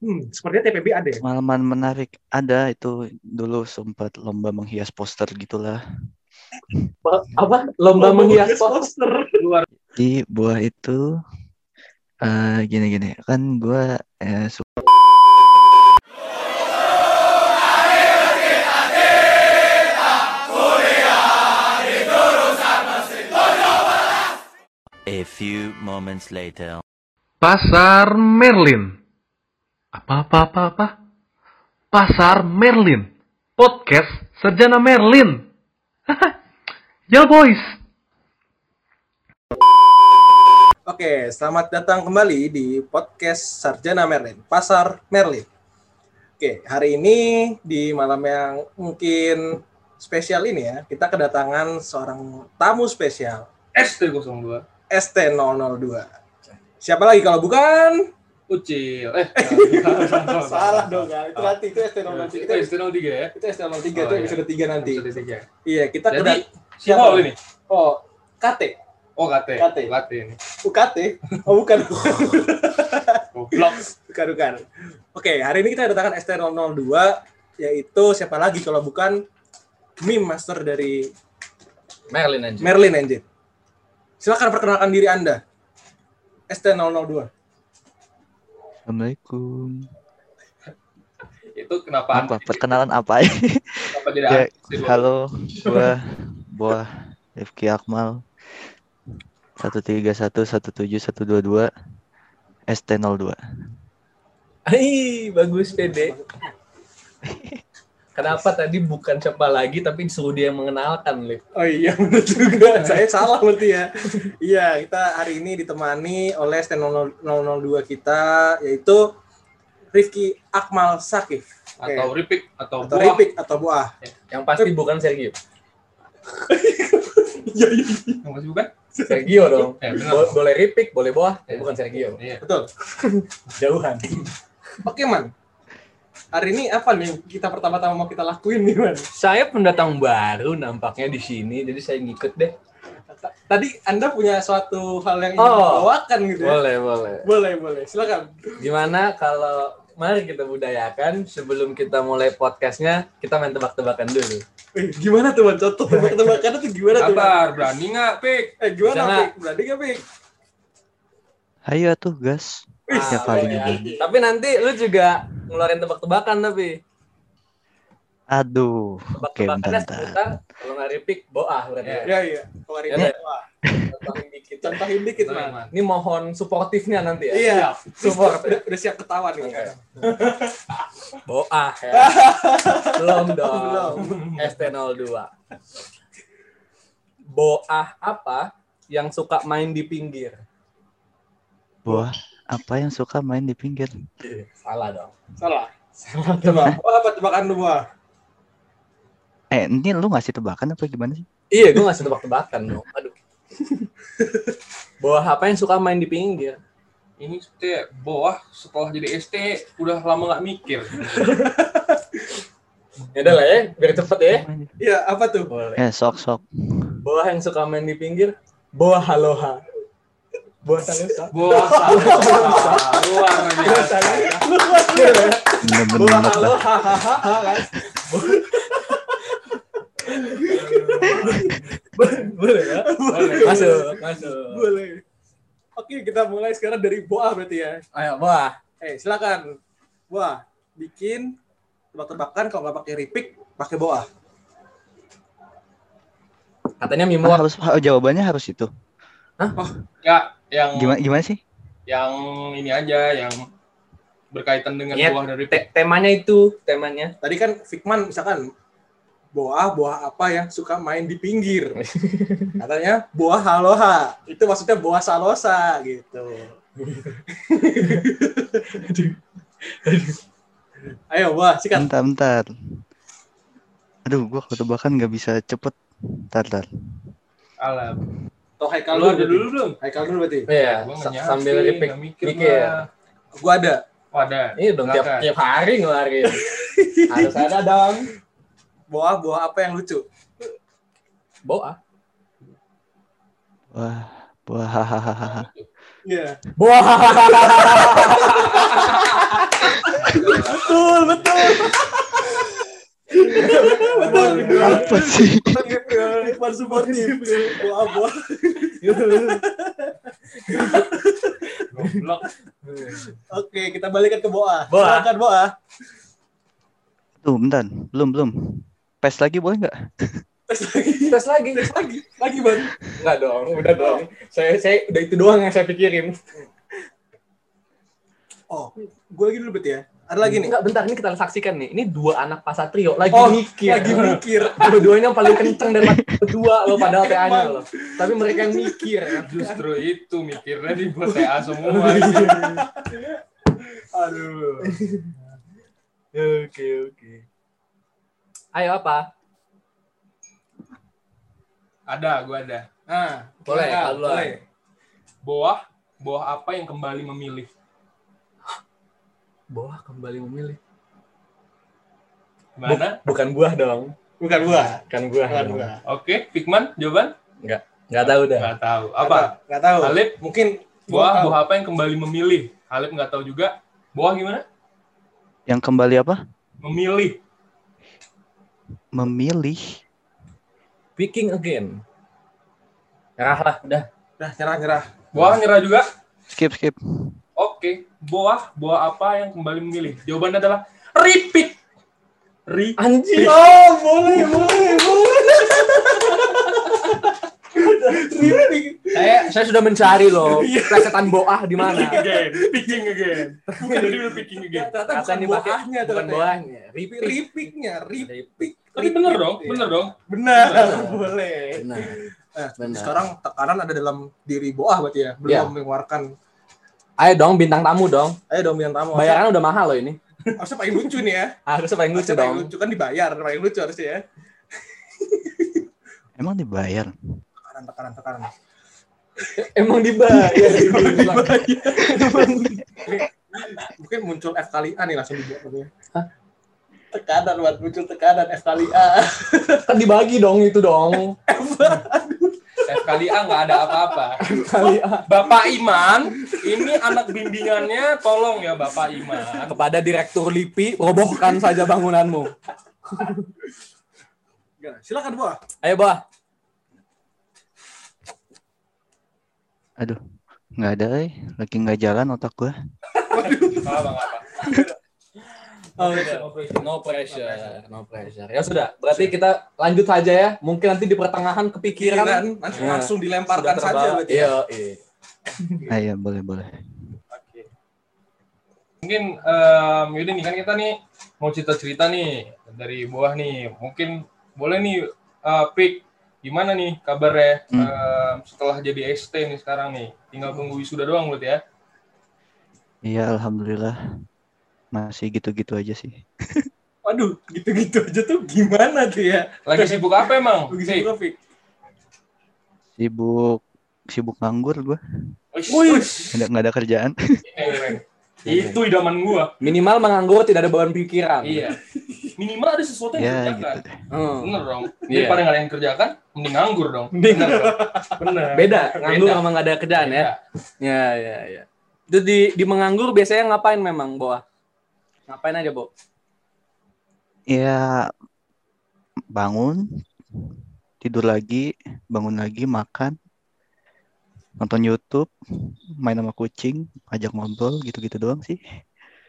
Hmm, sepertinya TPB ada ya. Pengalaman menarik ada itu dulu sempat lomba menghias poster gitulah. Apa? Lomba menghias poster. Luar. Di buah itu eh gini-gini kan gua eh, su- A few moments later. Pasar Merlin. Apa apa apa apa? Pasar Merlin. Podcast Sarjana Merlin. ya boys. Oke, selamat datang kembali di podcast Sarjana Merlin, Pasar Merlin. Oke, hari ini di malam yang mungkin spesial ini ya, kita kedatangan seorang tamu spesial, ST02. ST002. Siapa lagi kalau bukan? Ucil. Eh, Salah dong, ya. itu nanti itu ST003. Itu, Itu ST03 ya? itu ST003 Oh, itu iya. episode 3 nanti. Episode. Iya, kita Jadi, siapa ini? Oh, KT. Oh, Kate. Kate. Kate ini. UKT. Oh, bukan. Goblok. bukan, bukan. Oke, hari ini kita kedatangan ST002 yaitu siapa lagi kalau bukan meme master dari Merlin aja. Merlin Engine. Silakan perkenalkan diri Anda. ST002. Assalamualaikum. Itu kenapa Apa perkenalan apa ya? kenapa Ya, ST02? halo, gua buah Rifki Akmal 1311712 ST02. Hai, bagus Dede. Kenapa tadi bukan siapa lagi tapi disuruh dia yang mengenalkan, Lip? Oh iya, benar juga. Saya salah berarti ya. Iya, kita hari ini ditemani oleh ST002 kita yaitu Rifki Akmal Sakif. Oke. Atau Ripik atau, atau Buah. Ripik atau Buah. Yang pasti bukan Sergio. Iya, iya. Yang masih bukan? Sergio dong. Ya. Bo- boleh Ripik, boleh Boah, Ya. bukan Sergio. Iya. Betul. Jauhan. Oke, Man. Hari ini apa nih yang kita pertama-tama mau kita lakuin nih, Man? Saya pendatang baru nampaknya di sini, jadi saya ngikut deh. Tadi Anda punya suatu hal yang ingin Oh. dibawakan gitu ya? Boleh, boleh. Boleh, boleh. Silakan. Gimana kalau mari kita budayakan sebelum kita mulai podcastnya kita main tebak-tebakan dulu. Eh, gimana tuh, Man? Contoh tebak-tebakannya tuh gimana tuh? Man? Sabar, berani nggak, Pik? Eh, gimana? Pik? Berarti nggak, Pik? Ayo tuh, gas. Ya Ah, paling boleh. ini. Tapi nanti lu juga ngeluarin tebak-tebakan tapi Aduh. Oke, tebak-tebakannya bentar, bentar. seputar kalau nggak ripik boah berarti. Ya. Iya, iya. Kalau Ya, ini, deh. wah, Contohin dikit. contohin dikit, Man. Ini mohon suportifnya nanti ya. Iya, Support. Udah, udah siap ketawa nih. Oke. Boah ya. Belum dong. Belum. ST02. Boah apa yang suka main di pinggir? Buah apa yang suka main di pinggir? Salah dong. Salah. Salah tebak. Oh, apa tebakan lu, Buah? Eh, ini lu ngasih tebakan apa gimana sih? Iya, gue ngasih tebak-tebakan dong. Aduh. Boah apa yang suka main di pinggir? Ini seperti Boah setelah jadi ST udah lama nggak mikir. Ya udah lah ya, biar cepet ya. Iya, apa tuh? Boleh. Eh, sok sok. Boah yang suka main di pinggir, boah haloha. Luar biasa. Bener-bener kan? Boleh ya? Boleh. Masuk, masuk. Boleh. Oke, kita mulai sekarang dari Boah berarti ya. Ayo, boah. Eh, silakan. Boah, bikin tebak-tebakan kalau nggak pakai ripik, pakai Boah. Katanya Mimo harus ah, jawabannya harus itu. Ya, yang Gimana gimana sih? yang ini aja yang berkaitan dengan Iya, buah dari te- temanya itu, temanya. Tadi kan Fikman misalkan Boah, boah apa yang suka main di pinggir? Katanya boah haloha. Itu maksudnya boah salosa gitu. Ayo, Boah, sikat. Bentar, bentar. Aduh, gua kalau tebakan nggak bisa cepet. Bentar, bentar. alam. Atau Haikal Lu ada dulu belum? Haikal dulu berarti. Iya, sambil nggak mikir. mikir. gua. Gua ada. Oh, ada. Iya dong, tiap, tiap hari ngeluarin. Harus ada dong. Boah, boah apa yang lucu? Boah. Wah, buah hahaha. Iya. Boah. betul, betul. Betul. Apa sih? Ipan suportif. Boa. Goblok. Oke, kita balikan ke Boa. Boa. Silakan Boa. Tuh, bentar. Belum, belum. Pes lagi boleh nggak? Tes lagi. Tes lagi. Tes lagi. Lagi, Bang. Enggak dong, udah dong. Saya saya udah itu doang yang saya pikirin. Oh, gue lagi dulu bet ya. Ada lagi nih. Enggak, bentar ini kita saksikan nih. Ini dua anak pasatrio lagi Oh, mikir. Lagi mikir. Dua-duanya paling kenceng dari mereka berdua loh padahal TA-nya loh. Tapi mereka yang mikir ya. Justru itu mikirnya dibuat TA semua. Aduh. Oke, oke. Ayo apa? ada, gua ada. Nah, Boleh, boleh. Boah, boah apa yang kembali memilih? Boah kembali memilih. Gimana? Bukan buah dong. Bukan buah. Bukan buah. Bukan dong. buah. Oke, Fikman, jawaban? Nggak tahu dah. Nggak tahu. Apa? Nggak tahu. Alip? Mungkin Boah, tahu. boah apa yang kembali memilih? Halip nggak tahu juga. Boah gimana? Yang kembali apa? Memilih. Memilih. Speaking again. Nyerah lah, udah. Udah nyerah-nyerah. Boah nyerah juga. Skip, skip. Oke, boah, boah apa yang kembali memilih? Jawabannya adalah ripik. Ri. Anjing. Oh, boleh, boleh, boleh. Saya saya sudah mencari loh. Iya. Plesetan boah di mana? again, picking again. Bukan jadi udah picking again. Ternyata bukan buahnya bukan boahnya. Ripik. Ripiknya, ripik. Tapi bener dong, bener dong. Benar, boleh. Benar. Nah, sekarang tekanan ada dalam diri Boah berarti ya, belum Iya. mengeluarkan. Ayo dong bintang tamu dong. Ayo dong bintang tamu. Bayaran udah mahal loh ini. Harusnya paling lucu nih ya. Harusnya paling lucu Harusnya paling dong. lucu kan dibayar, paling lucu harusnya ya. Emang dibayar? Tekanan, tekanan, tekanan. Emang dibayar. Mungkin muncul F kali A nih langsung dibuat namanya. Tekanan, buat muncul tekanan F kali A. kan dibagi dong itu dong. F kali A nggak ada apa-apa. Bapak Iman, ini anak bimbingannya tolong ya Bapak Iman. Kepada Direktur LIPI, robohkan saja bangunanmu. Silakan Boah. Ayo, Bah. Aduh, nggak ada, eh. lagi nggak jalan otak gua. Nggak apa nggak apa. Oh, no pressure, no pressure. Ya sudah, berarti kita lanjut saja ya. Mungkin nanti di pertengahan kepikiran Pikiran langsung, Nah, langsung dilemparkan sudah saja berarti ya. Iya, iya. Ah, iya, boleh, boleh. Oke. Mungkin em yaudah nih kan kita nih mau cerita-cerita nih dari bawah nih. Mungkin boleh nih eh, Pik gimana nih kabarnya Hmm. em, setelah jadi ST nih sekarang nih. Tinggal tunggu wisuda doang berarti ya. Iya, alhamdulillah. Masih gitu-gitu aja sih. Waduh, gitu-gitu aja tuh gimana tuh ya? Lagi sibuk apa emang? Pik? juga, Fik. Sibuk sibuk nganggur gua. Wih, Nggak ada, nggak ada kerjaan. keren. Itu idaman gua. Minimal menganggur tidak ada beban pikiran. Iya. Minimal ada sesuatu yang ya dikerjakan. gitu deh. Hmm. Bener dong. Iya. Daripada nggak ada yang kerjakan, mending nganggur dong. Bener dong. Bener. Beda, nganggur Beda. sama nggak ada kerjaan ya. Beda. Ya, ya, ya. Itu di, di menganggur biasanya ngapain memang, Boa? Ngapain aja, Bo? Ya bangun, tidur lagi, bangun lagi, makan, nonton YouTube, main sama kucing, ajak ngobrol gitu-gitu doang sih.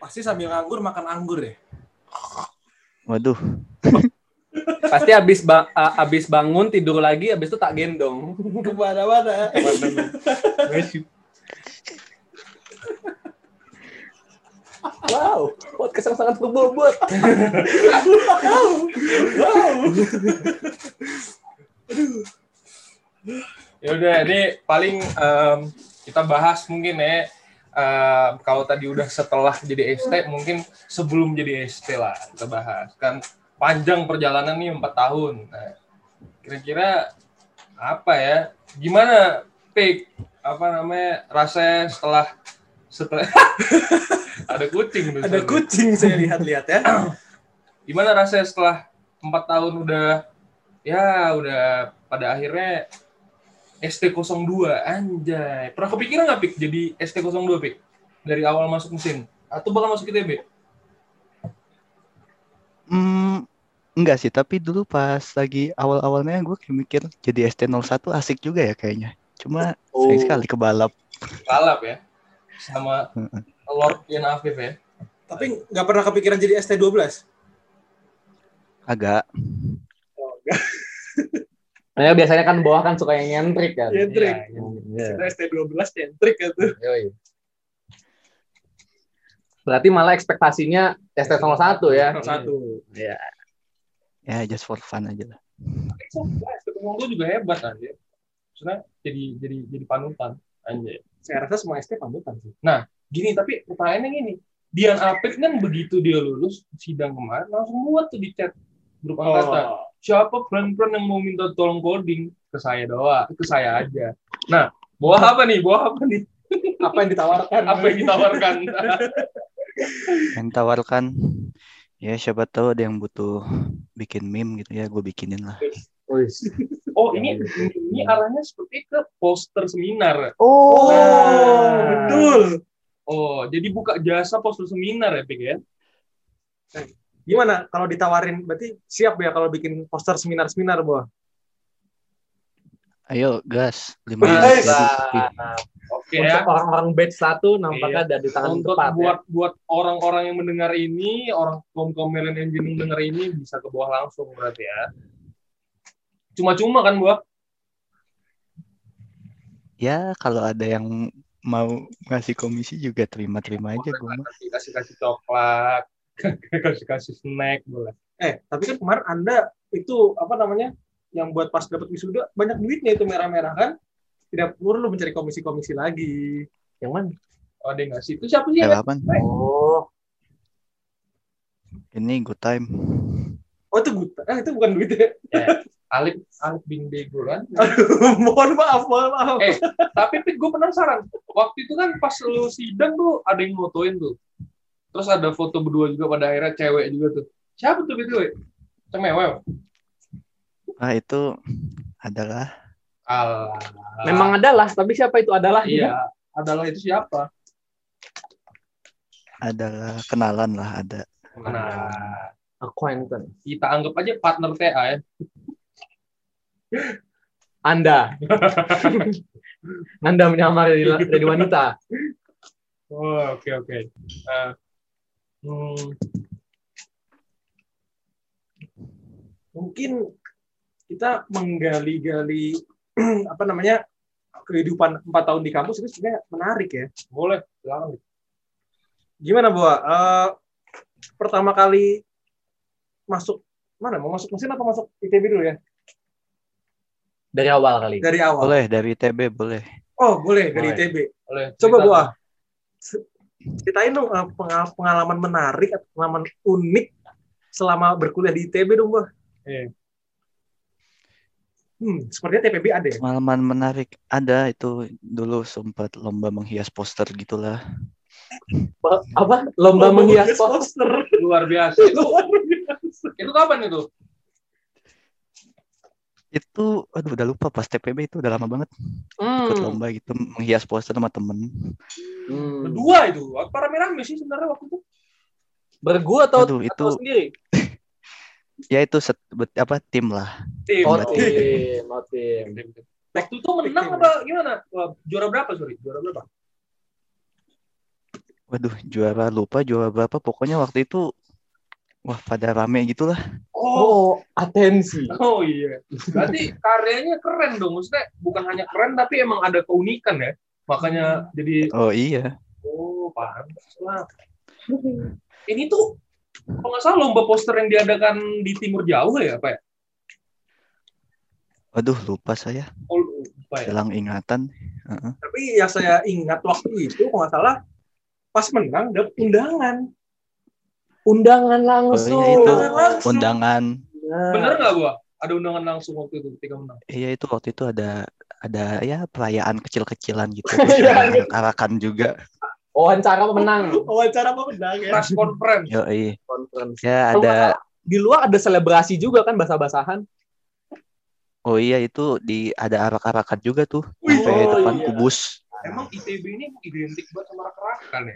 pasti sambil nganggur makan anggur ya. Waduh, Pasti habis ba- a- habis bangun tidur lagi, habis itu tak gendong. Ke mana-mana. Wow, podcast yang sangat berbobot. Ya udah, ini paling em, kita bahas mungkin ya. em, kalau tadi udah setelah jadi ST, mungkin sebelum jadi ST lah kita bahas. Kan panjang perjalanan nih empat tahun. Nah, kira-kira apa ya? Gimana, Pik? Apa namanya rasanya setelah setelah ada kucing tuh Ada sorry. kucing saya lihat-lihat ya. gimana rasanya setelah empat tahun udah ya udah pada akhirnya ST02 anjay pernah kepikiran nggak Pik jadi ST02 Pik dari awal masuk mesin atau bakal masuk ITB Hmm, enggak sih, tapi dulu pas lagi awal-awalnya gue kayak mikir jadi ST01 asik juga ya kayaknya. Cuma Oh. sayang sekali kebalap. Kalap ya. Sama Heeh. Lord Ian Afif ya. Tapi nggak pernah kepikiran jadi ST12. Agak. Nah, biasanya kan bawah kan suka yang nyentrik kan. Nyentrik. Iya, iya. Iya. Kita ST12 centrik gitu. Yoi. Berarti malah ekspektasinya ST01 ya. Satu. Iya. Ya just for fun aja lah. Ketemu gue juga hebat aja. Maksudnya jadi jadi jadi panutan anjay. Saya rasa semua ST panutan sih. Gini tapi pertanyaannya gini. Dian Apik kan begitu dia lulus sidang kemarin langsung buat tuh di chat grup angkatan. Siapa friend-friend yang mau minta tolong coding ke saya doang, ke saya aja. Nah, bawa apa nih? Bawa apa nih? Apa yang ditawarkan? Apa yang ditawarkan? Yang tawarkan ya siapa tahu ada yang butuh bikin meme gitu ya, gue bikinin lah. Oh, ini ini arahnya seperti ke poster seminar. Oh, Oh, betul. Oh, jadi buka jasa poster seminar ya, Pik ya? Gimana kalau ditawarin? Berarti siap ya kalau bikin poster seminar-seminar, Bo? Ayo gas, lima jadi. Oke Untuk ya. orang-orang batch satu nampaknya Iya. ada di tangan Untuk tepat buat buat orang-orang yang mendengar ini, orang kaum kaum milenial engine yang mendengar ini bisa ke bawah langsung berarti ya. Cuma-cuma kan, buah? Ya kalau ada yang mau ngasih komisi juga terima-terima aja gue mah. kasih kasih coklat, kasih kasih snack boleh. Eh, tapi kan kemarin Anda itu apa namanya? Yang buat pas dapat wisuda banyak duitnya itu merah-merah kan? Tidak perlu mencari komisi-komisi lagi. ya. Yang mana? Oh, ada nggak sih? Itu siapa sih? Ya? apaan? Oh, Ini good time. Oh, itu gut. Eh, itu bukan duitnya. Alif Alif bin Bego kan. Aduh, mohon maaf, mohon maaf. Eh, Tapi Pik, gue penasaran. Waktu itu kan pas lu sidang tuh ada yang motoin tuh. Terus ada foto berdua juga pada akhirnya cewek juga tuh. Siapa tuh BTW? Cemewew. Ah itu adalah Alah. memang adalah, tapi siapa itu adalah? Iya. Adalah itu siapa? adalah kenalan lah ada. Nah, Acquaintance. kita anggap aja partner TA ya. Anda. Anda menyamar jadi, jadi wanita. Oh, oke oke. Eh, hmm, Mungkin kita menggali-gali apa namanya kehidupan empat tahun di kampus itu sebenarnya menarik ya. boleh, silakan. Gimana, Bu? Eh, pertama kali masuk mana? Mau masuk mesin apa masuk ITB dulu ya? Dari awal kali. Dari awal. Boleh dari TB boleh. Oh, boleh dari Boleh. ITB. Boleh. Coba. Se- Ceritain dong eh, pengal- pengalaman menarik atau pengalaman unik selama berkuliah di ITB dong, Bu. Iya. Hmm, sepertinya TPB ada ya? Pengalaman menarik ada itu dulu sempat lomba menghias poster gitulah. Apa? Lomba menghias poster. poster. Luar biasa. Itu, itu kapan itu? Itu aduh udah lupa pas TPB itu udah lama banget ikut Hmm. lomba gitu menghias poster sama temen. Hmm. Berdua itu. Apa rame-rame sih sebenarnya waktu itu? Bergua atau, Aduh, atau itu- sendiri? Ya itu set, bet- apa tim lah. Tim. Oh, tim. Oh, tim. Tim, tim. Waktu itu menang apa gimana? Juara berapa, sorry? Juara berapa? Waduh juara lupa juara berapa pokoknya waktu itu wah pada rame gitulah. Oh, atensi. Oh iya. Berarti karyanya keren dong. Maksudnya bukan hanya keren tapi emang ada keunikan ya. Makanya jadi Oh iya. oh pantas lah. Ini tuh kalau nggak salah lomba poster yang diadakan di Timur Jauh ya, apa ya? Waduh lupa saya. Oh, lupa ya. Hilang ingatan. Heeh. Tapi yang saya ingat waktu itu, kalau nggak salah, pas menang dapat undangan. Undangan Oh langsung. iya itu Undangan langsung. undangan. Nah, Bener nggak, Bu? Ada undangan langsung waktu itu ketika menang. Iya itu waktu itu ada ada ya perayaan kecil-kecilan gitu. Iya. Arak-arakan juga. Wawancara pemenang. Wawancara apa menang ya? Press conference. Yo Conference. ya ada. Di luar ada selebrasi juga kan basah-basahan. Oh iya itu di ada arak-arakan juga tuh Wih, sampai oh depan iya. kubus. Emang ITB ini identik banget sama rak-rakan ya.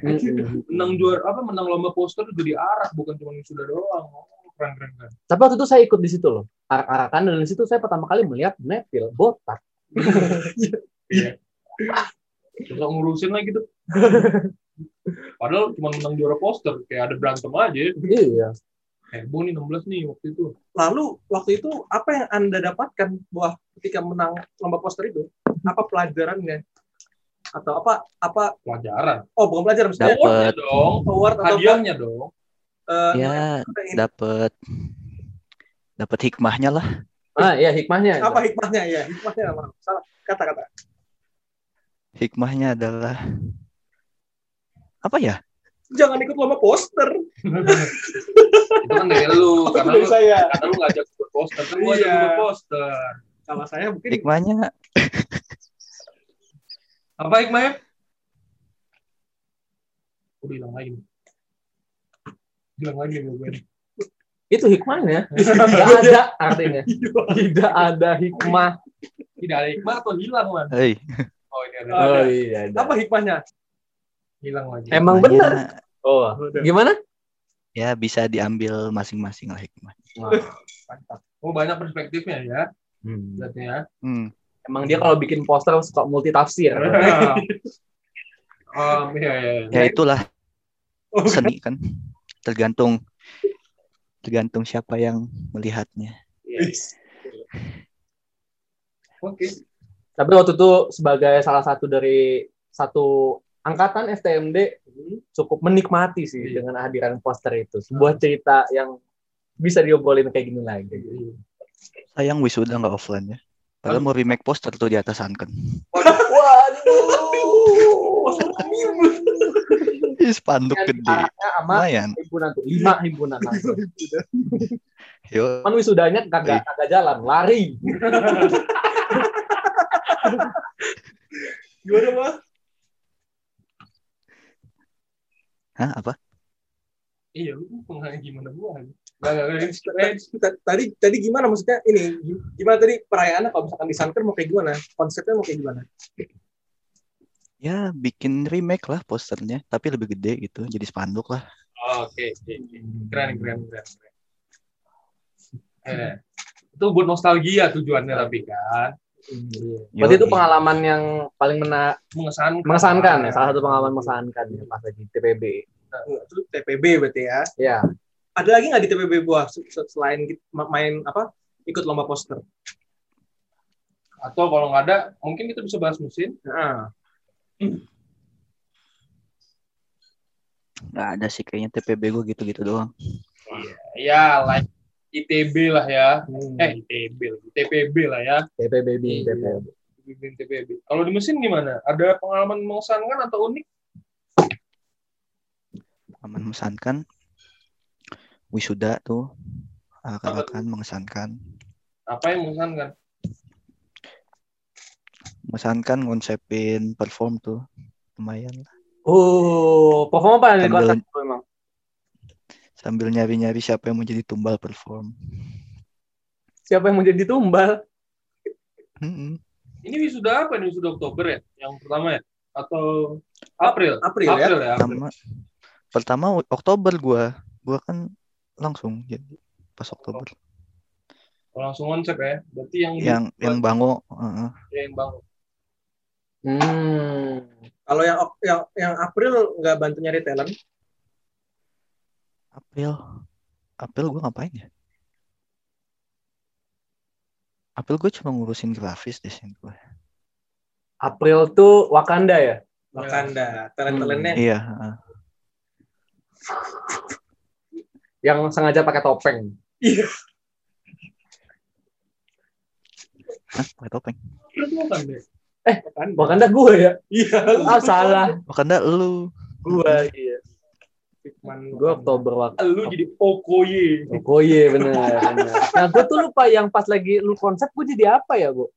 Menang juara apa menang lomba poster itu jadi arak bukan cuma sudah doang. Oh, keren keren keren. Tapi waktu itu saya ikut di situ loh. Arak-arakan dan di situ saya pertama kali melihat Neville botak. Iya. Susah ngurusin lagi tuh. Padahal cuma menang juara poster, kayak ada berantem aja. Iya. Heboh nih 16 nih waktu itu. Lalu waktu itu apa yang anda dapatkan bahwa ketika menang lomba poster itu? Apa pelajarannya? Atau apa apa? Pelajaran. Oh bukan pelajaran maksudnya Dapet. Dong. award atau Hadiahnya dong. eh, Ya, apa dapat dapat hikmahnya lah. Ah, iya hikmahnya. apa hikmahnya ya? Hikmahnya apa? Salah kata-kata. Hikmahnya adalah apa ya? Jangan ikut lomba poster. itu kan dari lu, karena Dari lu, saya. karena lu ngajak buat poster. Kan gua ajak Iya. buat poster. Kalau saya mungkin Hikmahnya Apa hikmahnya? Udah hilang lagi. nih. Hilang lagi nih gue. Itu hikmahnya. Tidak ada artinya. Tidak ada hikmah. Tidak ada hikmah atau hilang, Man? hei, Oh, ini ada. Ada. Oh iya. ada. apa hikmahnya? Hilang lagi. Emang hikmahnya benar. Oh, gimana? Ya bisa diambil masing-masing lah hikmah. Mantap. Oh, banyak perspektifnya ya. Hmm. Berarti ya. Hmm. Emang dia kalau bikin poster suka multi tafsir. um, iya, iya, iya. Ya itulah Oh, seni kan. Tergantung tergantung siapa yang melihatnya. Oke. Tapi waktu itu sebagai salah satu dari satu angkatan STMD cukup menikmati sih Iya. dengan hadiran poster itu. Sebuah cerita yang bisa diobrolin kayak gini lagi. Sayang wisuda nggak offline ya. Padahal mau remake poster tuh di atas Sunken. Ih, Spanduk gede. Lumayan. himpunan tuh, lima himpunan langsung. Yo, Cuman wisudanya kagak kagak jalan, lari. Gimana, Pak? Hah, apa? Iya, lu gimana gua? Tadi tadi gimana maksudnya ini gimana tadi perayaannya kalau misalkan di Sunker mau kayak gimana? Konsepnya mau kayak gimana? Ya, bikin remake lah posternya, tapi lebih gede gitu, jadi spanduk lah. Oke, oke, oke. Keren, keren, keren. keren. Eh, itu buat nostalgia tujuannya tapi kan. Berarti itu pengalaman yang paling mena Mengesankan. mengesankan ya, salah satu pengalaman mengesankan ya pas lagi TPB. Itu TPB berarti ya. Ya, Ada lagi nggak di TPB buah se- se- selain main apa? Ikut lomba poster. Atau kalau nggak ada, mungkin kita bisa bahas mesin. Nah, Nggak ada sih kayaknya TPB gue gitu-gitu doang. Ya, like ITB lah ya. hmm. Eh, ITB. TPB lah ya. TPB Iya. TPB. Bimbing TPB. Kalau di mesin gimana? Ada pengalaman mengesankan atau unik? Aman mengesankan. Wisuda tuh. Akan-akan mengesankan. Apa yang mengesankan? Mengesankan ngonsepin perform tuh. Lumayan lah. Oh, perform apa nih Sambil- emang? Sambil nyari-nyari siapa yang mau jadi tumbal perform. Siapa yang mau jadi tumbal? Mm-mm. Ini wisuda apa nih? Wisuda Oktober ya? Yang pertama ya? Atau April? April ya? April ya? April. Pertama, pertama Oktober gua. Gua kan langsung jadi pas Oktober. Oh, langsung konsep ya? Berarti yang Yang yang bango, heeh. yang bangun. Hmm. Kalau yang Ok- yang yang April nggak bantu nyari talent, April. April gue ngapain ya? April gue cuma ngurusin grafis desain gue. April tuh Wakanda ya? Wakanda, talent-talentnya Iya. Yang sengaja pakai topeng. Hah, pakai topeng. Tuh apa nih? Wakanda gue ya? Iya, Ah salah. Wakanda lu. Gue iya. Fikman Gue Oktober waktu. Lu jadi Okoye. Iya bener. bener. Nah gue tuh lupa yang pas lagi lu konsep gue jadi apa ya bu?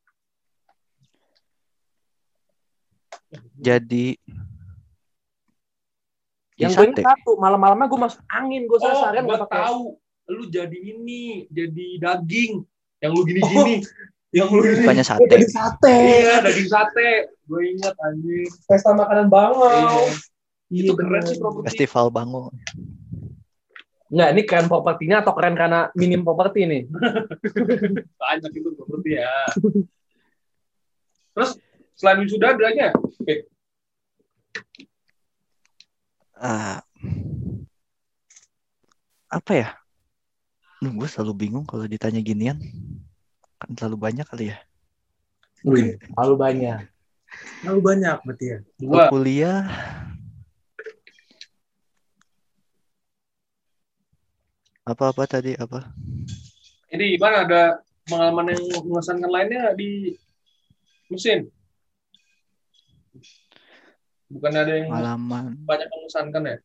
Jadi Yang gue satu malam-malamnya gue masuk angin gue Oh, seharian gua gue tahu. Lu jadi ini, jadi daging. Yang lu gini-gini. Yang lu gini. Bukannya Gue sate. jadi sate. Iya, daging sate. Gue ingat anjing. Pesta makanan bangau. Iya. Iya Itu keren bener. sih properti. Festival Bango. Enggak, ini keren propertinya atau keren karena minim properti nih? Banyak itu seperti ya. Terus selain wisuda ada lagi ya? Ah, apa ya? Duh, gue selalu bingung kalau ditanya ginian. Kan terlalu banyak kali ya. Wih, Terlalu banyak. terlalu banyak berarti ya. Dua. Kuliah, apa-apa tadi apa? Ini gimana ada pengalaman yang mengesankan lainnya di mesin? Bukan ada yang Pengalaman banyak mengesankan ya?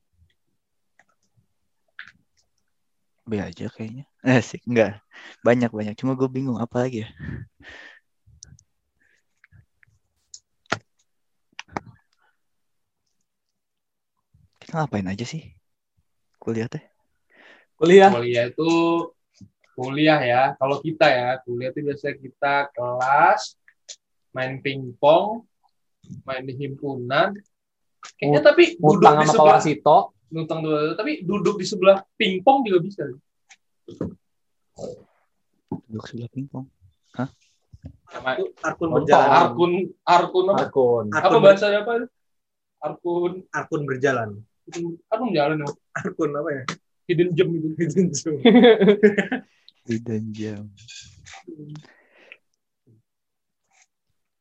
B aja kayaknya. Eh sih, enggak. Banyak-banyak. Cuma gue bingung apa lagi ya. Kita ngapain aja sih? Kuliah teh. Kuliah. Kuliah itu kuliah ya. Kalau kita ya, kuliah itu biasanya kita kelas, main pingpong, main di himpunan. Kayaknya tapi duduk di sama sebelah Kawasito. ngutang dua, tapi duduk di sebelah pingpong juga bisa. Duduk sebelah pingpong. Sama Itu Arkun berjalan. Arkun, Arkun apa? Akun. Apa Arkun, bahasanya apa? itu? Arkun, Arkun berjalan. Arkun jalan ya. Arkun apa ya? Hidden gem gitu. Hidden gem. Hidden jam.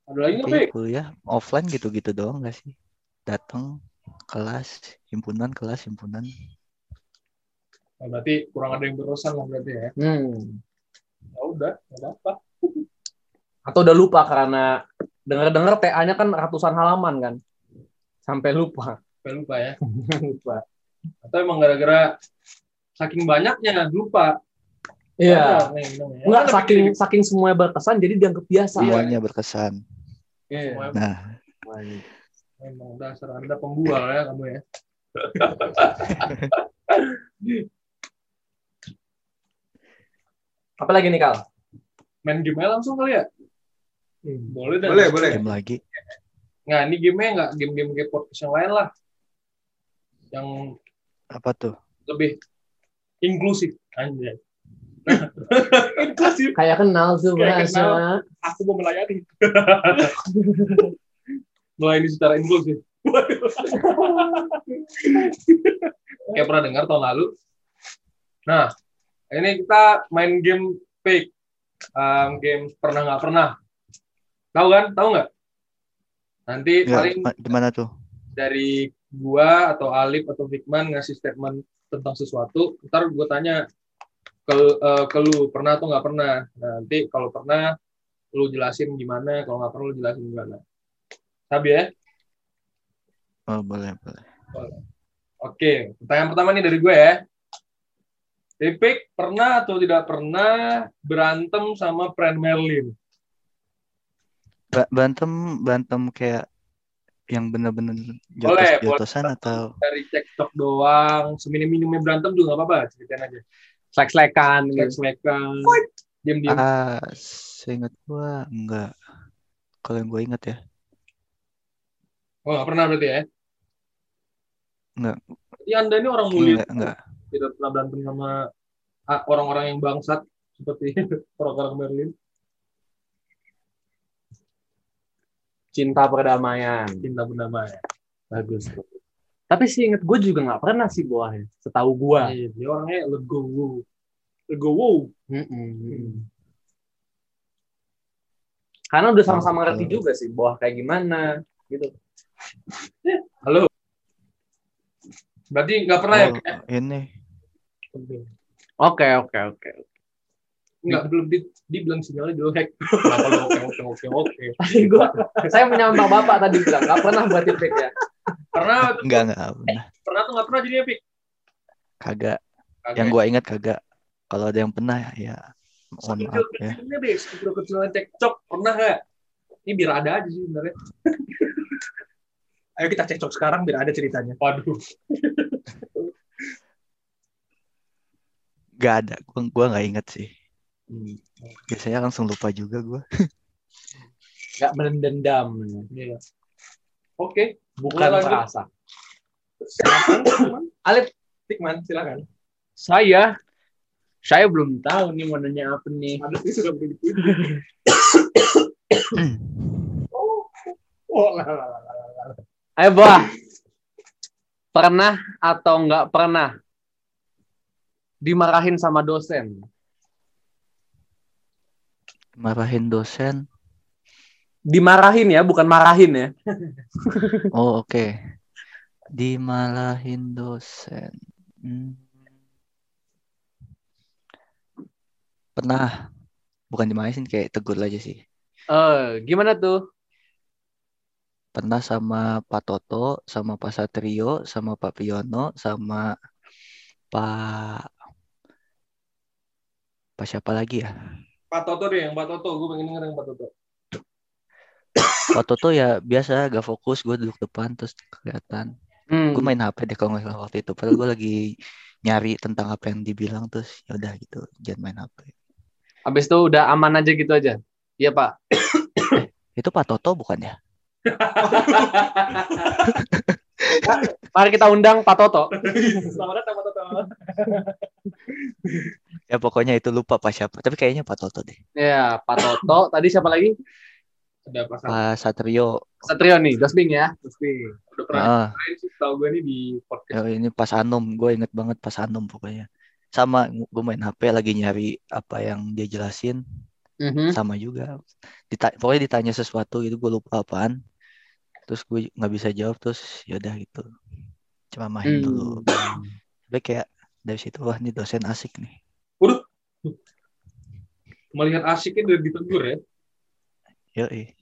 Ada lagi nggak, kuliah offline gitu-gitu doang gak sih? Datang kelas, himpunan, kelas, himpunan. Nah, berarti kurang ada yang berkesan lah berarti ya. Hmm. Ya udah, nggak apa-apa. Atau udah lupa karena dengar-dengar TA-nya kan ratusan halaman kan. Sampai lupa. Sampai lupa ya. lupa. Atau emang gara-gara saking banyaknya lupa. Iya. Ya. Enggak Kan saking lebih- saking semuanya berkesan jadi dianggap biasa. Semuanya berkesan. Iya. Semuanya Nah, Memang dasar Anda pembual ya kamu ya. Apa lagi nih Kal? Main game langsung kali ya? Boleh dah. Boleh, boleh. game lagi. Nah, ini game-nya nggak game-game kayak podcast yang lain lah. Yang Apa tuh? lebih inklusif. Anjay. inklusif. Kayak kenal tuh Kayak bahasa. Aku mau melayani. melayani secara inklusif. Kayak pernah dengar tahun lalu. Nah, ini kita main game fake. Um, game pernah nggak pernah. Tahu kan? Tahu nggak? Nanti Ya, paling ma- gimana tuh? dari gua atau Alif atau Fikman ngasih statement tentang sesuatu, ntar gua tanya ke eh, ke lu pernah atau nggak pernah. Nah, nanti kalau pernah lu jelasin gimana, kalau nggak pernah lu jelasin gimana. Sabi ya? Oh, boleh, boleh. Oke, pertanyaan pertama nih dari gue ya. Tipik pernah atau tidak pernah berantem sama friend Merlin? Ba- Bantem, bantem kayak yang bener-bener Boleh, jotos-jotosan atau Dari cekcok doang, seminim-minimnya berantem juga nggak apa-apa, ceritain aja. Slek-slekan gitu. Slek-slekan, diam-diam. ah, seingat gua enggak. Kalau yang gua inget ya, Oh, nggak pernah berarti ya? Nggak. Jadi Anda ini orang mulia, enggak, enggak. tidak pernah berantem sama ah, orang-orang yang bangsat seperti orang-orang Berlin. Cinta perdamaian. Cinta bernama ya. Bagus. Tapi sih inget gue juga nggak pernah sih buah setahu gue. Iya, Dia orangnya legowo. Legowo. Karena udah sama-sama ngerti juga sih buah kayak gimana gitu. Halo. Berarti nggak pernah ya? Oh, ini Oke oke oke. Nggak, belum di, dibilang sinyalnya jelek. Kenapa lu oke, oke, oke, oke. Tadi gua saya menyamar bapak tadi bilang nggak pernah buat tipik ya. Pernah, enggak enggak pernah. pernah tuh nggak pernah jadinya, Pik? Kagak. Kagak. Yang gua ingat kagak. Kalau ada yang pernah ya mohon maaf ya. kecilnya deh, saking kecilnya cekcok, pernah nggak? Ini biar ada aja sih sebenarnya. Ayo kita cekcok sekarang biar ada ceritanya. Waduh. Gak ada. Gua gua nggak inget sih. Biasanya langsung lupa juga gua. Nggak mendendam. Iya. Oke. Bukan. Silakan, Fikman. Alif Fikman, silakan. Saya saya belum tahu nih mau nanya apa nih. Ada sih sudah berdiri. Oh, lah, lah, lah. Ayo, Bah. Pernah atau nggak pernah dimarahin sama dosen? Marahin dosen. Dimarahin ya, bukan marahin ya. Oh, oke. Dimalahin dosen. Hmm. Pernah. Bukan dimarahin, kayak tegur aja sih. Eh, gimana tuh? Pernah sama Pak Toto, sama Pak Satrio, sama Pak Piono, sama Pak... Pak siapa lagi ya? Pak Toto deh, yang Pak Toto. Gue pengen denger yang Pak Toto. Pak Toto ya biasa gak fokus, gue duduk depan terus kelihatan. Hmm. Gue main HP deh kalau nggak salah waktu itu. Padahal gue lagi nyari tentang apa yang dibilang terus ya udah gitu, jangan main HP. Habis itu udah aman aja gitu aja. Iya, Pak. Itu Pak Toto bukan ya? Mari kita undang Pak Toto. Selamat datang, Pak Toto. Ya pokoknya itu lupa Pak siapa. Tapi kayaknya Pak Toto deh. Ya, Pak Toto. Tadi siapa lagi? Ada Pak Satrio. Pak Satrio. Satrio nih, Dosbing ya. Udah pernah Ah, sih, tau gue nih di podcast. ya ini Pas Anom. Gue inget banget Pas Anom pokoknya. Sama gue main HP lagi nyari apa yang dia jelasin. Mhm. Sama juga. Dita- pokoknya ditanya sesuatu gitu gue lupa apaan. Terus gue nggak bisa jawab terus ya udah gitu. Cuma main Hmm. dulu. Tapi kayak dari situ wah ini dosen asik nih. Melihat asiknya udah ditegur ya. Yoi.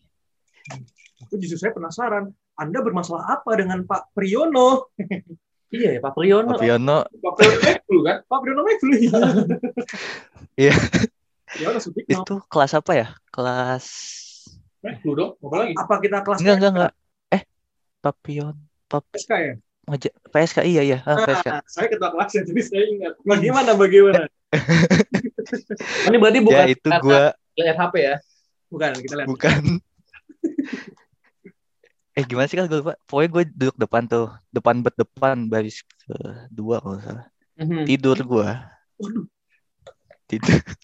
Aku justru saya penasaran. Anda bermasalah apa dengan Pak Priyono? Iya ya, Pak Priyono. Pak Piono Pak Priyono dulu kan? Pak Priyono Mevlu. Iya. Ya udah Sutikno. itu kelas apa ya? Kelas Mevlu dong. Apa lagi? Apa kita kelas enggak enggak enggak. Papion, Pap PSK ya? Maja- PSK iya iya, ah, PSK. Ah, saya ketua kelasnya, jadi saya ingat. Bagaimana, bagaimana? Ini berarti bukan Ya itu karena gua lihat HP ya. Bukan, kita lihat. bukan. eh gimana sih kan gue lupa. Pokoknya gue duduk depan tuh, depan bet depan baris kedua kalau nggak salah. Mhm. Tidur gue. Tidur.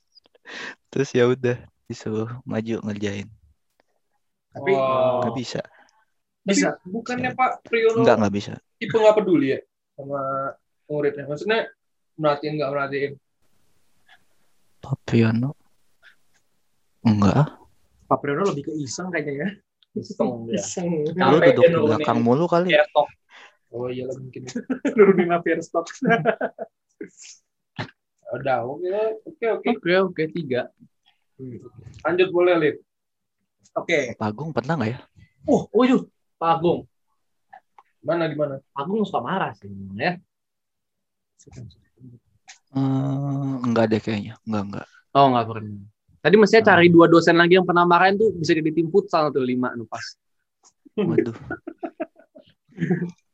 Terus ya udah disuruh maju ngerjain. Tapi Oh. Nggak bisa. Bisa. Bukannya Pak Priyono Enggak nggak bisa. tipe nggak peduli ya sama muridnya? Maksudnya merhatiin nggak merhatiin? Papiano. Enggak. Pak Priyono lebih ke iseng kayaknya ya. Iseng. Iseng. Lu duduk di belakang mulu kali. Ya. Oh iya lah mungkin. Nurunin affair stock. Udah, oke, oke, oke. Oke, oke, tiga. Lanjut boleh, Lid. Oke. Pak Agung pernah nggak ya? Oh, oh yuk. Pak Agung. Mana di mana? Pak Agung suka marah sih, ya. Eh, enggak deh kayaknya. Enggak enggak. Oh, nggak pernah. Tadi mestinya cari dua dosen lagi yang pernah marahin tuh bisa jadi tim futsal tuh lima nu pas. Waduh,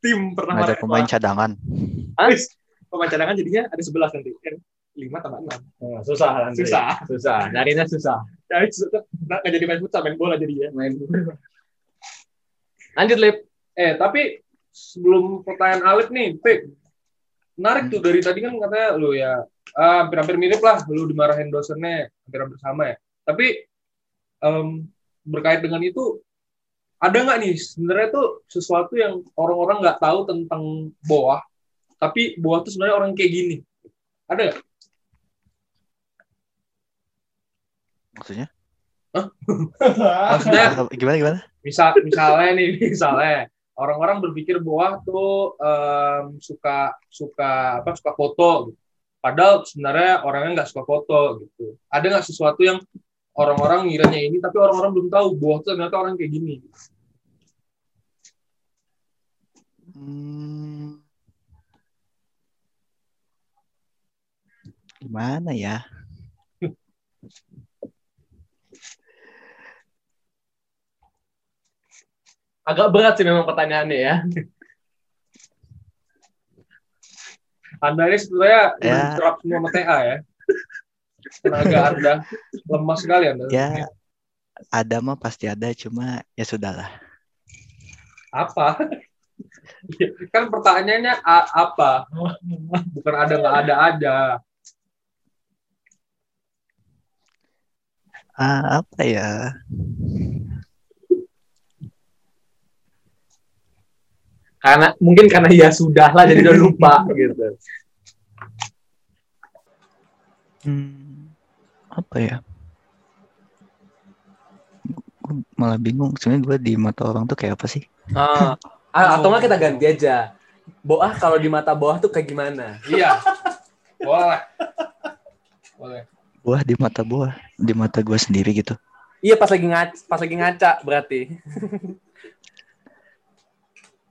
Tim pernah ada marah. pemain cadangan. Wis, Pemain cadangan jadinya ada 11 nanti. Kan? 5 tambah 6. susah nanti. Susah. Susah. Nyarinya susah. Jadi nggak jadi main futsal, main bola jadi ya. Main. Lanjut, Lip. Eh, tapi sebelum pertanyaan Alif nih, Pip. Menarik tuh dari tadi kan katanya lu ya ah, hampir-hampir mirip lah lu dimarahin dosennya hampir-hampir sama ya. Tapi em, berkait dengan itu ada nggak nih sebenarnya tuh sesuatu yang orang-orang nggak tahu tentang boah, tapi boah tuh sebenarnya orang kayak gini. Ada nggak? Maksudnya? Maksudnya Gimana gimana? misal misalnya nih misalnya orang-orang berpikir bahwa tuh em, suka suka apa suka foto gitu. padahal sebenarnya orangnya nggak suka foto gitu ada nggak sesuatu yang orang-orang ngiranya ini tapi orang-orang belum tahu bahwa tuh ternyata orang kayak gini Hmm. Gimana ya? Agak berat sih memang pertanyaannya ya. anda ini sebenarnya Ya. terap semua sama TA ya tenaga anda lemah sekali anda Ya ada mah pasti ada, cuma ya sudahlah. apa kan pertanyaannya a- apa? Bukan ada nggak ada aja. Ah, apa ya? Karena mungkin karena ya sudah lah jadi udah lupa gitu. Hmm, apa ya? Gue malah bingung. Sebenarnya gue di mata orang tuh kayak apa sih? Ah, ah, atau nggak kita ganti aja. Boah kalau di mata bawah tuh kayak gimana? Iya. Boleh. Boleh. Buah di mata buah, di mata gue sendiri gitu. Iya pas lagi ngaca, pas lagi ngaca berarti.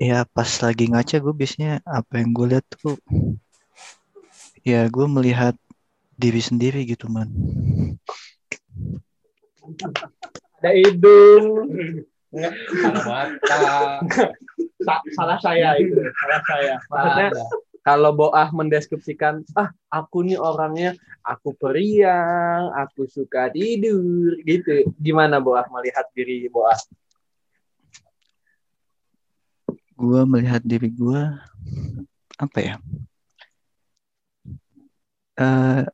Ya pas lagi ngaca gue biasanya apa yang gue lihat tuh, ya gue melihat diri sendiri gitu man. Ada hidung. Mata. Sa- salah saya itu, salah saya. Maksudnya kalau Boah mendeskripsikan, ah aku nih orangnya, aku periang, aku suka tidur, gitu. Gimana Boah melihat diri Boah? Gue melihat diri gue apa ya? Eh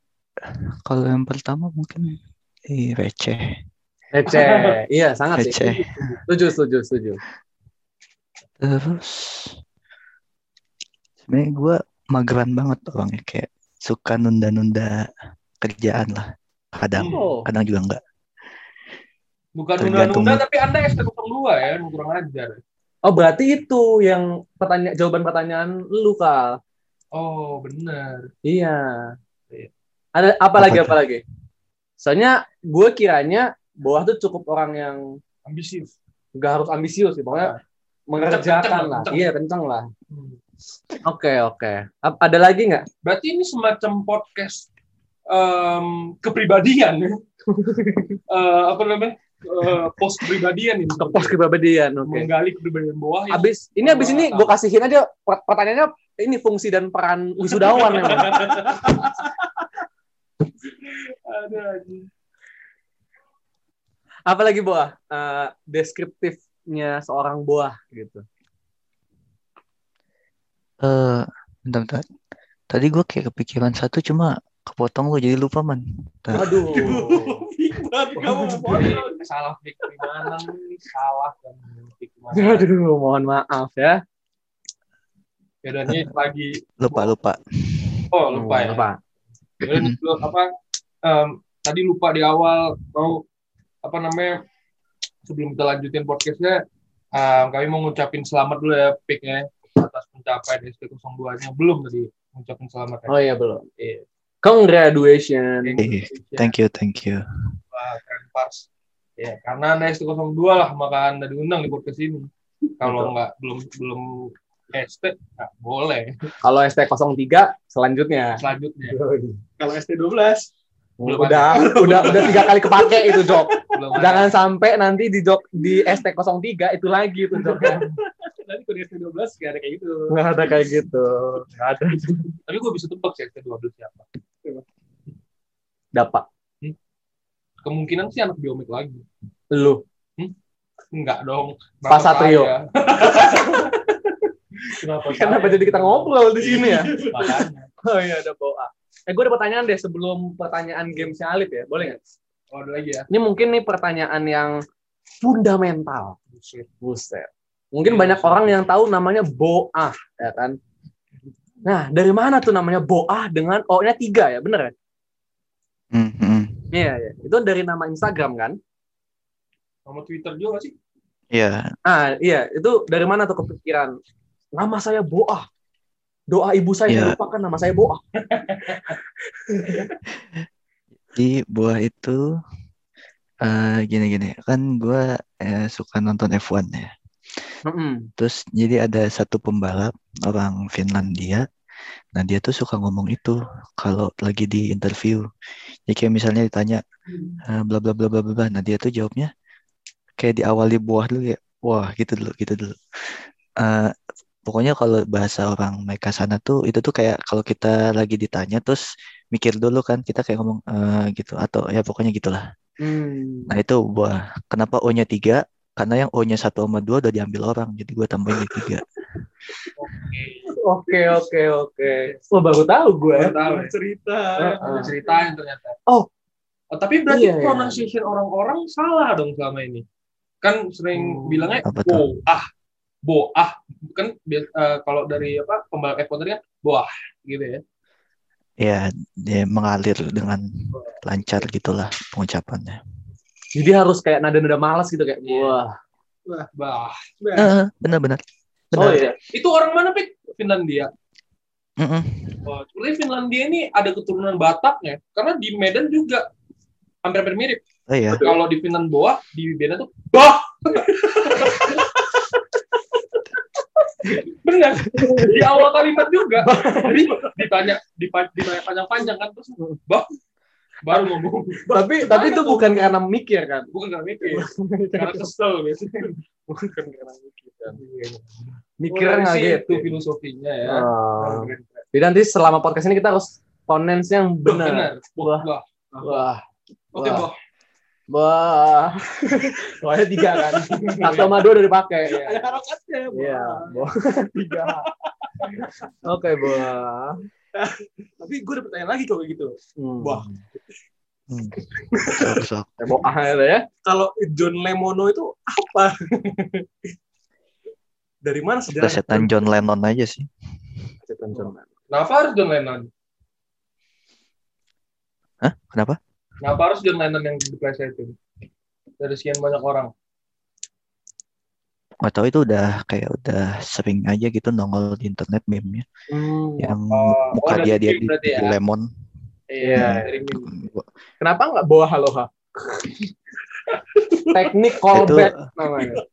kalau yang pertama mungkin eh, receh, Receh, iya sangat sih. receh. Setuju, setuju, setuju. Terus sebenarnya gue mageran banget orangnya kayak suka nunda-nunda kerjaan lah. Kadang, Oh. kadang juga enggak. Bukan nunda-nunda tapi Anda ST02 ya, kurang ajar. Oh berarti itu yang pertanyaan jawaban pertanyaan lu kal. Oh, benar. Iya. Ada apa lagi Apa lagi? Soalnya gue kiranya Boah tuh cukup orang yang Ambisius. nggak harus ambisius sih, pokoknya mengerjakan Kenceng, lah. kenceng. Iya kenceng lah. Hmm. Oke oke. Ap- Ada lagi nggak? Berarti ini semacam podcast em, kepribadian ya. Eh, apa namanya? Eh, post kepribadian ini. Ke pos kepribadian. Oke. Menggali kepribadian bawah yang Abis ini abis ini gue kasihin aja per- pertanyaannya ini fungsi dan peran wisudawan memang. ada aja. Apa lagi Boah? Eh, deskriptifnya seorang Boah gitu. Eh, bentar, bentar. Tadi gue kayak kepikiran satu cuma kepotong lo jadi lupa man. Aduh. Kamu salah pick di mana nih? Salah kan pick. Aduh, mohon maaf ya. Ya dan ini lagi Lupa lupa. oh lupa ya. Lupa. Ya, ini lu- apa em, tadi lupa di awal mau apa namanya sebelum kita lanjutin podcastnya em, kami mau ngucapin selamat dulu ya picknya atas pencapaian ST02-nya belum tadi ngucapin selamat ya. Oh iya belum. Iya. Congratulations. Thank you, thank you. Wah, keren pars. Ya, karena Anda ST02 lah maka Anda diundang di podcast ini. Kalau nggak belum belum ST nggak boleh. Kalau ST03 selanjutnya. Selanjutnya. Kalau ST12 Belum udah udah udah tiga kali kepake itu jok. Belum ada. Jangan sampai nanti di jok di ST03 itu lagi itu joknya. nanti kalau ST12 gak ada kayak gitu. Nggak ada kayak gitu. Nggak ada. Tapi gue bisa tebak sih ST12 siapa. Dapat. Kemungkinan sih anak biomik lagi. Lu. Enggak dong. Pak Satrio. Kenapa? Kenapa jadi kita ngobrol di sini ya? Makanya. Oh iya ada boa. Eh gue ada pertanyaan deh sebelum pertanyaan gamesnya Alip ya. Boleh nggak? Oh, ada lagi ya. Ini mungkin nih pertanyaan yang fundamental. Buset. Buset. Mungkin banyak orang yang tahu namanya Boah, ya kan? Nah, dari mana tuh namanya Boah dengan O-nya tiga ya, bener ya? Hmm, hmm. Iya, iya. Itu dari nama Instagram kan? Sama Twitter juga sih? Ya, Ah, iya. Itu dari mana tuh kepikiran? Nama saya Boah. Doa ibu saya Iya. lupakan nama saya Boah. di buah itu eh gini-gini kan gue suka nonton F1 ya. Mm-mm. Terus jadi ada satu pembalap orang Finlandia. Nah dia tuh suka ngomong itu kalau lagi di interview. Jadi kayak misalnya ditanya eh, bla bla bla bla bla. Nah dia tuh jawabnya kayak di awal di buah dulu ya. Wah gitu dulu gitu dulu. Eh, pokoknya kalau bahasa orang mereka sana tuh itu tuh kayak kalau kita lagi ditanya terus mikir dulu kan kita kayak ngomong eh, gitu atau ya pokoknya gitulah. Hmm. Nah itu buah. Kenapa O-nya tiga? Karena yang O-nya satu sama dua udah diambil orang, jadi gue tambahin jadi tiga. Oke oke oke. Wah baru tahu gue. Baru tahu ya. cerita. Ada ceritain ternyata. Oh. Oh, tapi berarti Iya, iya. pronunciation orang-orang salah dong selama ini. Kan sering Hmm. bilangnya Apa tuh? boah, boah. Kan eh, kalau dari apa pembalap F1 tadi kan boah gitu ya. Ya, dia mengalir dengan lancar gitulah pengucapannya. Jadi harus kayak nada-nada malas gitu kayak. Iya. Wah. Bah. Eh, benar-benar. Oh Benar. iya. Itu orang mana, Pik? Finlandia. Mm-mm. Oh, sebenarnya Finlandia ini ada keturunan Bataknya, karena di Medan juga hampir-hampir mirip. Oh iya. Kalau di Finland boah, di Medan tuh bah. Benar. Di awal kalimat juga. Jadi ditanya ditanya panjang-panjang kan terus bah baru ngomong. Tapi tapi itu bukan karena mikir kan. Bukan karena mikir, karena kesel biasanya. Bukan karena mikir kan. Mikirnya nggak dari gitu. situ filosofinya ya. Oh. Jadi nanti selama podcast ini kita harus ponens yang benar. Benar. Wah. Wah. Wah. Oke, Wah. Wah. Soalnya tiga kan. Satu sama dua udah dipakai. Ada harokatnya. Iya. Tiga. Oke, Wah. Tapi gue ada pertanyaan lagi kalau kayak gitu. Hmm. Wah. Hmm. Boah itu ya. Kalau John Lemono itu apa? Dari mana sejarah? Plesetan John Lennon aja sih. Kenapa harus John Lennon? Hah? Kenapa? Kenapa harus John Lennon yang diplesetin? Dari sekian banyak orang. Gak tau itu udah kayak udah sering aja gitu nongol di internet meme-nya. Hmm. Yang Oh, muka oh, dia dia di, ya? di lemon. Iya. Meme. Kenapa nggak bawa haloha? Teknik callback namanya.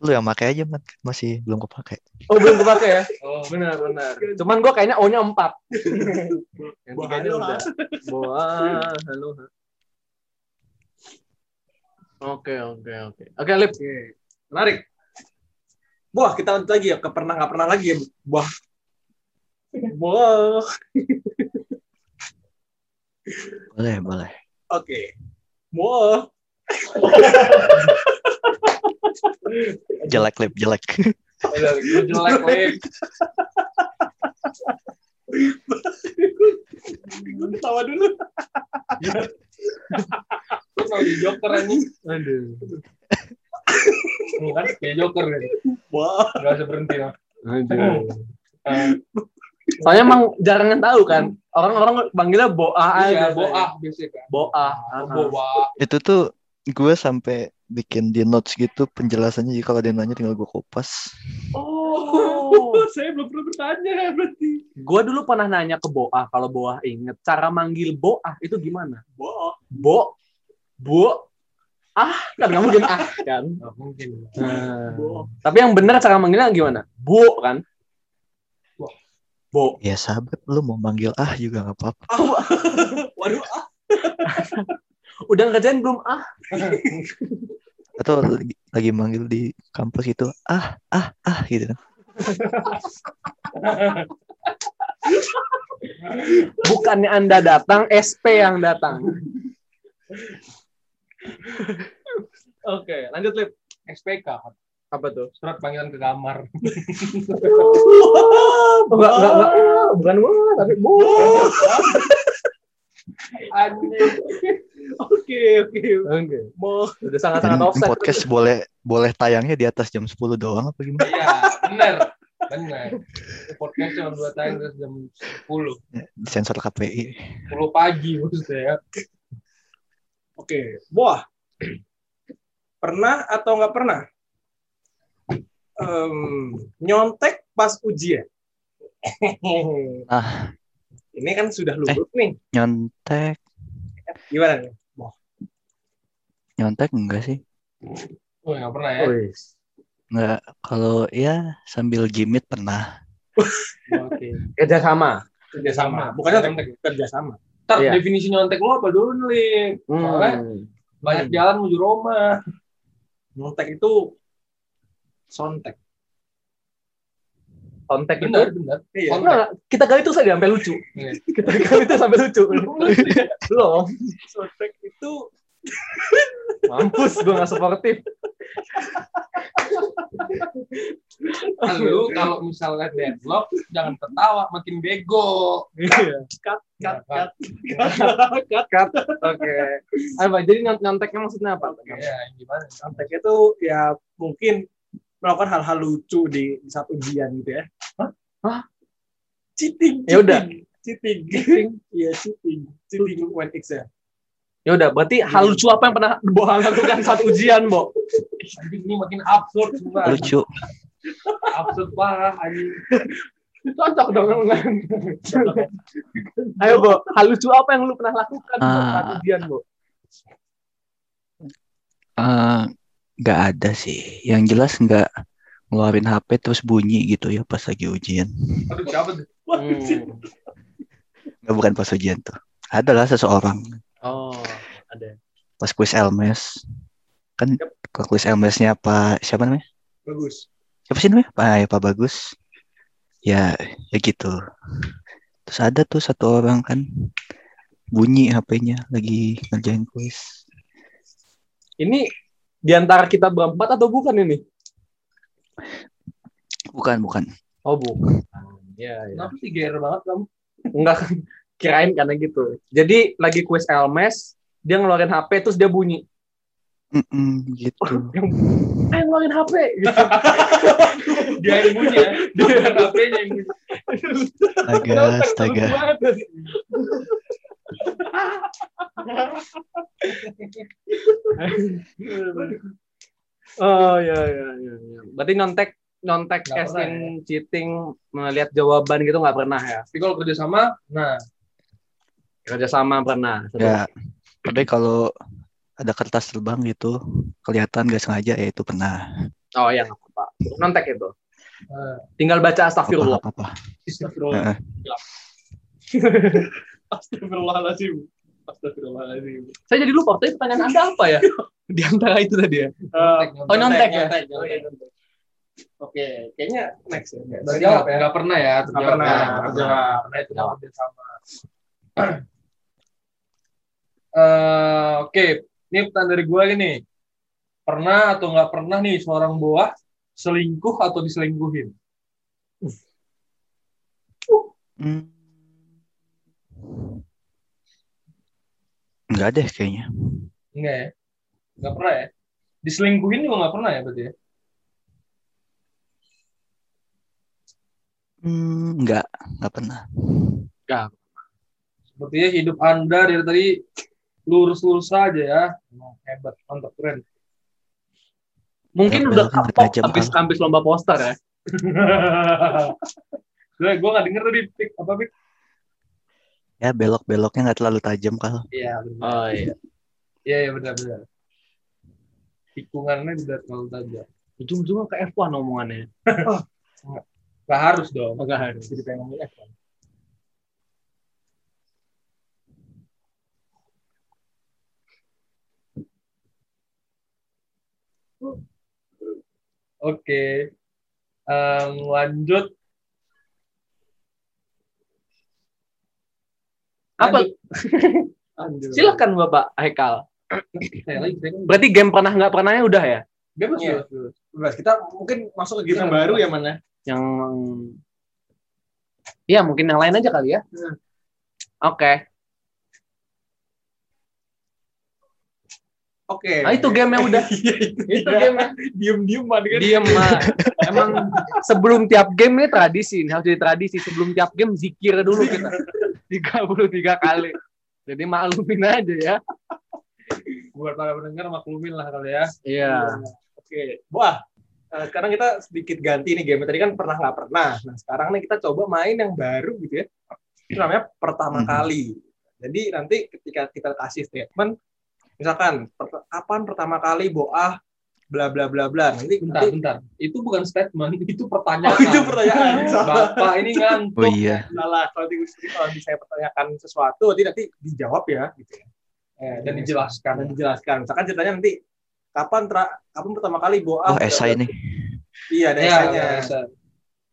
Lu yang pakai aja man masih belum kepake. Oh belum kepake ya? Oh, Benar benar. Cuman gue kayaknya O-nya empat. Yang tiganya udah. Bawa haloha. Oke oke oke. Oke Lip. Menarik. Wah, kita lanjut lagi ya ke pernah nggak pernah lagi ya. Wah. Wah. Boleh, boleh. Oke. Wah. Jelek lip, jelek. jelek, Lip. Gue ketawa dulu. Lu mau di Joker anjing. Aduh. Ini kan kayak Joker kan. Wah. Gak usah berhenti lah. Aduh. Soalnya emang jarang yang tahu kan. Orang-orang panggilnya boa iya, aja. boah biasanya kan. Boa. Boah. Itu tuh gue sampai bikin di notes gitu penjelasannya jadi kalau dia nanya tinggal gue kopas. Oh. Saya belum pernah bertanya berarti. Gue dulu pernah nanya ke Boa, kalau Boa inget, cara manggil Boa itu gimana? Wah. Bo, Bo, ah, kan nggak mungkin ah, kan? Gak mungkin. Nah, tapi yang benar cara manggilnya gimana? Bo, kan? Wah. Bo. Ya sahabat lu mau manggil ah juga nggak apa-apa. Waduh. ah. Udah ngerjain belum? Ah, Atau lagi, lagi manggil di kampus itu ah ah ah gitu. bukannya Anda datang, SP yang datang. Oke, lanjut Lip. SPK. Apa tuh? Surat panggilan ke kamar. Enggak, enggak, enggak. Bukan gua, tapi Bo. Oke, oke. Oke. Mau Udah Dan sangat-sangat offset. podcast boleh boleh tayangnya di atas jam 10 doang apa gimana? Iya, benar. Benar. Podcast cuma dua tahun terus jam 10. Ya, di sensor KPI. 10 pagi maksudnya ya. Oke, Wah. Pernah atau nggak pernah? Em, nyontek pas ujian. Ah. Ini kan sudah lulus nih. Nyontek, Gimana nih? nyontek enggak sih? Oh, nggak pernah ya. Wis. Enggak. Kalau ya sambil jimit pernah. Oke. Kerja sama. Kerja sama. Bukannya nyontek. kerja sama. Ntar Iya. definisi nyontek lo apa dulu nih? Soalnya Hmm. banyak jalan menuju Roma. Nyontek itu sontek. Kontak itu. Benar, benar. Iya. Kontak. Enggak, kita gali itu sampai lucu. Iya. Kita gali itu sampai lucu. Belum. Sontek itu Mampus gue gak sportif. Lu kalau misalnya deadlock jangan ketawa makin bego. Iya. Cut, cut, cut. Cut, cut. Oke. Apa jadi nyont- nyonteknya maksudnya apa? Ya, gimana? Conteknya tuh ya mungkin melakukan hal-hal lucu di, di saat ujian gitu ya. Hah? Hah? Cheating. Ya udah. Cheating. Cheating. Iya, cheating. Cheating when X ya. Ya udah, berarti hal lucu apa yang pernah Bo lakukan saat ujian, Bo? Anjing ini makin absurd sumpah. Lucu. Absurd parah anjing. Cocok dong. Ayo, Bo. Hal lucu apa yang lu pernah lakukan Bo, saat Ah. ujian, Bo? Eh, nggak ada sih. Yang jelas nggak ngeluarin HP terus bunyi gitu ya pas lagi ujian. Aduh, siapa tuh? Hmm. Nggak bukan pas ujian tuh. Adalah seseorang Oh, ada. pas kuis Elmes. Kan ke kuis Elmesnya Pak siapa namanya? Bagus. Siapa sih namanya? Pak, ya, Pak Bagus. Ya, ya gitu. Terus ada tuh satu orang kan bunyi HP-nya lagi ngerjain kuis. Ini di antara kita berempat atau bukan ini? Bukan, bukan. Oh, bukan. Iya, iya. Kenapa sih GR banget kamu? Enggak kirain karena gitu. Jadi lagi kuis Elmes, dia ngeluarin HP terus dia bunyi. Mm-mm, gitu. Yang, eh ngeluarin HP gitu. Dia yang bunyi ya. Dia HP-nya yang bunyi. Astaga, astaga. Oh iya iya iya. iya. Berarti nyontek Nggak casting cheating melihat jawaban gitu nggak pernah ya? Tapi kalau kerja sama, nah Kerja sama pernah. Ya, tapi kalau ada kertas terbang gitu, kelihatan gak sengaja ya itu pernah. Oh iya nggak apa-apa. Nyontek itu. eh, Tinggal baca astagfirullah. Apa-apa. Astagfirullah. Heeh. Astagfirullahaladzim. Astagfirullahaladzim. Saya jadi lupa tadi pertanyaan Anda apa ya? Di antara itu tadi ya. Oh nyontek ya. Oke, kayaknya next ya. Nggak nggak pernah ya? Nggak pernah. Nggak pernah. Itu nggak kerja sama. Eh, Oke, ini pertanyaan dari gue gini. Pernah atau nggak pernah nih seorang buah selingkuh atau diselingkuhin? Hmm. Enggak deh kayaknya. Enggak ya? Nggak pernah ya? Diselingkuhin juga nggak pernah ya berarti ya? Hmm, enggak, enggak pernah. Sepertinya hidup Anda dari tadi lurus-lurus saja ya. Emang hebat, mantap, keren. Mungkin Ya, udah kapok habis habis lomba poster ya. gue gue nggak denger tadi Pik. apa Pik? Ya belok-beloknya nggak terlalu tajam kalau. Iya benar. Oh iya. Iya iya benar benar. Tikungannya tidak terlalu tajam. Ujung-ujungnya ke F1 omongannya. Gak harus dong. Enggak harus. Jadi pengen ngomong F1. Oke. Em, lanjut. Apa? Silakan Bapak Haikal. Berarti game pernah nggak pernahnya udah ya? bebas Iya. bebas, kita mungkin masuk ke game yang baru ya mana? Yang Iya, mungkin yang lain aja kali ya. Hmm. Oke. Oke. Ah, itu game yang udah. Iya, itu, game Diem-diem kan. Diem mah. Emang sebelum tiap game ini tradisi, ini harus jadi tradisi. Sebelum tiap game zikir dulu kita. 33 kali. Jadi maklumin aja ya. Buat para pendengar maklumin lah kali ya. Iya. Oke. Wah, eh, sekarang kita sedikit ganti nih game. Tadi kan pernah nggak pernah. Nah, sekarang nih kita coba main yang baru gitu ya. Itu namanya pertama Mhm. kali. Jadi nanti ketika kita kasih statement, misalkan per- kapan pertama kali boah bla bla bla bla. Nanti Bentar, nanti bentar. Itu bukan statement, itu Oh, pertanyaan. itu pertanyaan. Bapak ini ngantuk. Oh iya. Salah. Kalau di kalau di saya pertanyakan sesuatu, nanti nanti dijawab ya gitu ya. Eh, dan dijelaskan. Dan dijelaskan. Misalkan ceritanya nanti kapan tra- kapan pertama kali boah Oh, esai nih. Iya, ada Ya, esainya.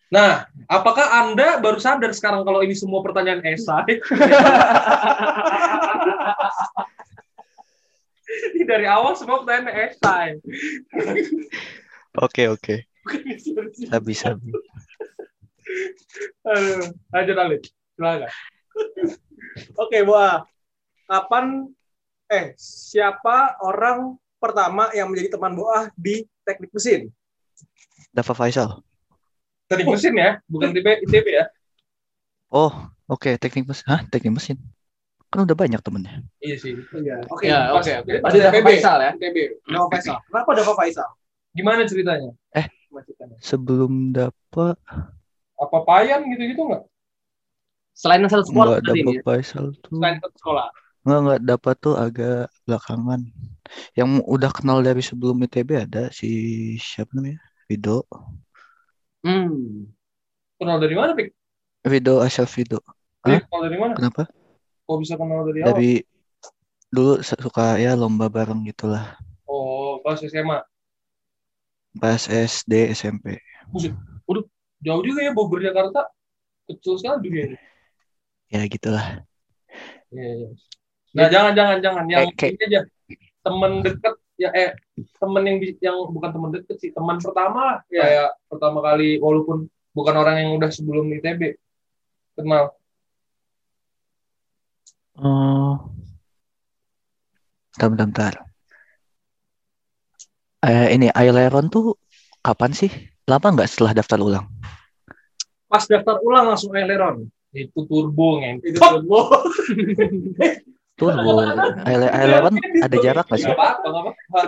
Nah, apakah Anda baru sadar sekarang kalau ini semua pertanyaan esai? dari awal semua pertanyaan esai. Oke oke. Sabi sabi. Aduh, lanjut Alif. Silakan. Oke, Boa. Kapan eh siapa orang pertama yang menjadi teman Boa di teknik mesin? Dava Faisal. Teknik mesin ya, bukan ITB, ITB ya. Oh oke teknik mesin. Hah teknik mesin? Kan udah banyak temennya. Iya sih. Iya. Oke. Ya, oke oke. pas Tadi Dava ITB. Faisal ya. ITB. Dava Faisal. Kenapa Dava Faisal? Gimana ceritanya? Eh. Sebelum dapat Apa payan gitu-gitu nggak? Selain satu sekolah nggak tadi Dava ini. ya. Faisal tuh Selain sekolah. nggak nggak dapat tuh agak belakangan. Yang udah kenal dari sebelum ITB ada si siapa namanya? Vido. Hmm. Kenal dari mana, Pik? Vido Asal Vido. Hah? Kenal dari mana? Kenapa? Kok bisa kenal dari awal? Dari dulu suka ya lomba bareng gitulah. Oh, pas SMA. Pas SD SMP. Jauh juga ya Bogor Jakarta. Kecil sekali dunia ini. Ya gitulah. Iya, iya. Nah, jangan jangan jangan yang Kayak- ini aja. Temen deket ya eh temen yang di- yang bukan temen deket sih, teman pertama lah. Iya. Kayak pertama kali walaupun bukan orang yang udah sebelum ITB kenal. Oh. Bentar, bentar, bentar. Eh, ini Aileron tuh kapan sih? Lama nggak setelah daftar ulang? Pas daftar ulang langsung aileron. Itu turbo ngen. Itu turbo. Turbo. Aile- Aileron ada jarak nggak sih? Gak apa-apa, gak apa-apa.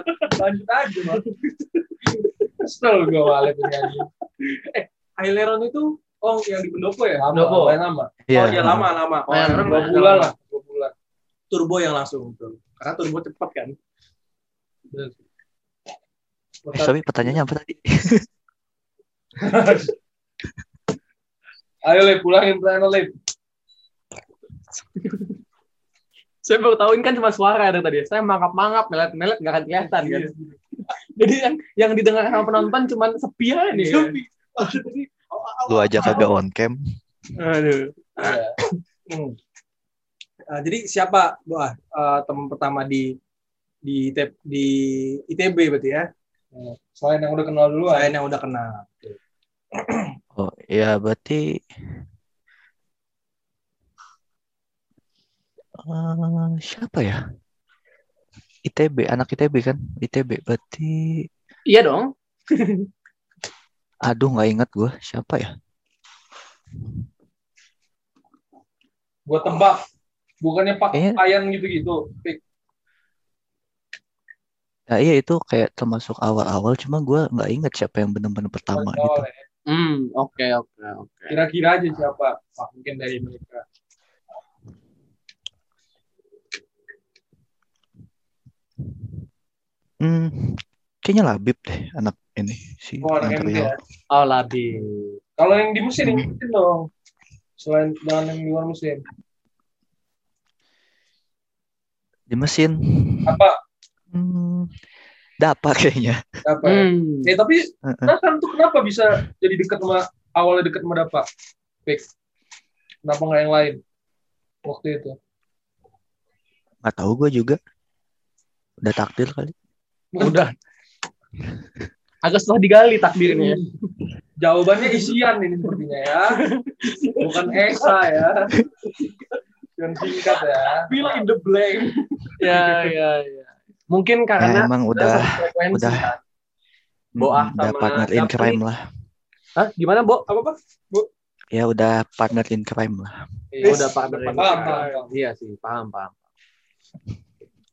Lanjut aja. Kesel gue balik ini aja. aileron itu oh yang di pendopo ya? Lama, Pendopo. lumayan lama. Iya. Oh ya lama lama. Oh, aileron Dua bulan lama. lah, dua bulan. Turbo yang langsung tuh. Karena turbo cepat kan. Eh, sorry, pertanyaannya apa tadi? Ayo, Lip, pulangin pertanyaan Lip. Saya baru tahuin kan cuma suara dari tadi. Saya mangap-mangap, melet-melet nggak akan kelihatan kan. Jadi yang yang didengar sama penonton cuma sepi aja nih. kan. Sepi. Lu aja kagak on cam. Aduh. Iya. Hmm. Ah, jadi siapa Boa eh, teman pertama di di ITB, di ITB berarti ya? Selain yang udah kenal dulu, Selain yang udah kenal. Oh, ya berarti Eh, siapa ya? ITB, anak ITB kan? ITB berarti Iya dong. aduh nggak ingat gue siapa ya? gue tebak. Bukannya Pak Kayaknya- Payan gitu-gitu. Nah iya itu kayak termasuk awal-awal cuma gue nggak inget siapa yang benar-benar pertama gitu. Awal ya. Hmm, oke oke oke. Kira-kira aja siapa Pak mungkin dari mereka. Hmm, kayaknya Labib deh anak ini si Oh, anak anak MT Riau. ya. Oh labi. Kalau yang di mesin, yang mesin dong. Selain jangan yang di luar mesin. Di mesin. Apa? Hmm, dapat kayaknya. Apa? ya? Hmm. Eh tapi Heeh. Nathan tuh kenapa bisa jadi dekat sama awalnya dekat sama Dapa? Pik. Kenapa nggak yang lain waktu itu? Nggak tahu gue juga. Udah takdir kali. Udah. Agak setelah digali takdirnya. Jawabannya isian ini sepertinya ya. Bukan Esa ya. Yang singkat ya. Fill in the blank. ya ya ya. Mungkin Ya, karena emang udah udah kan. Boah udah sama partner in crime lah. Hah? Gimana, Bo? Apa Pak? Ya udah partner in crime lah. Ya, udah partner. Paham, paham, paham. Iya sih, paham, paham.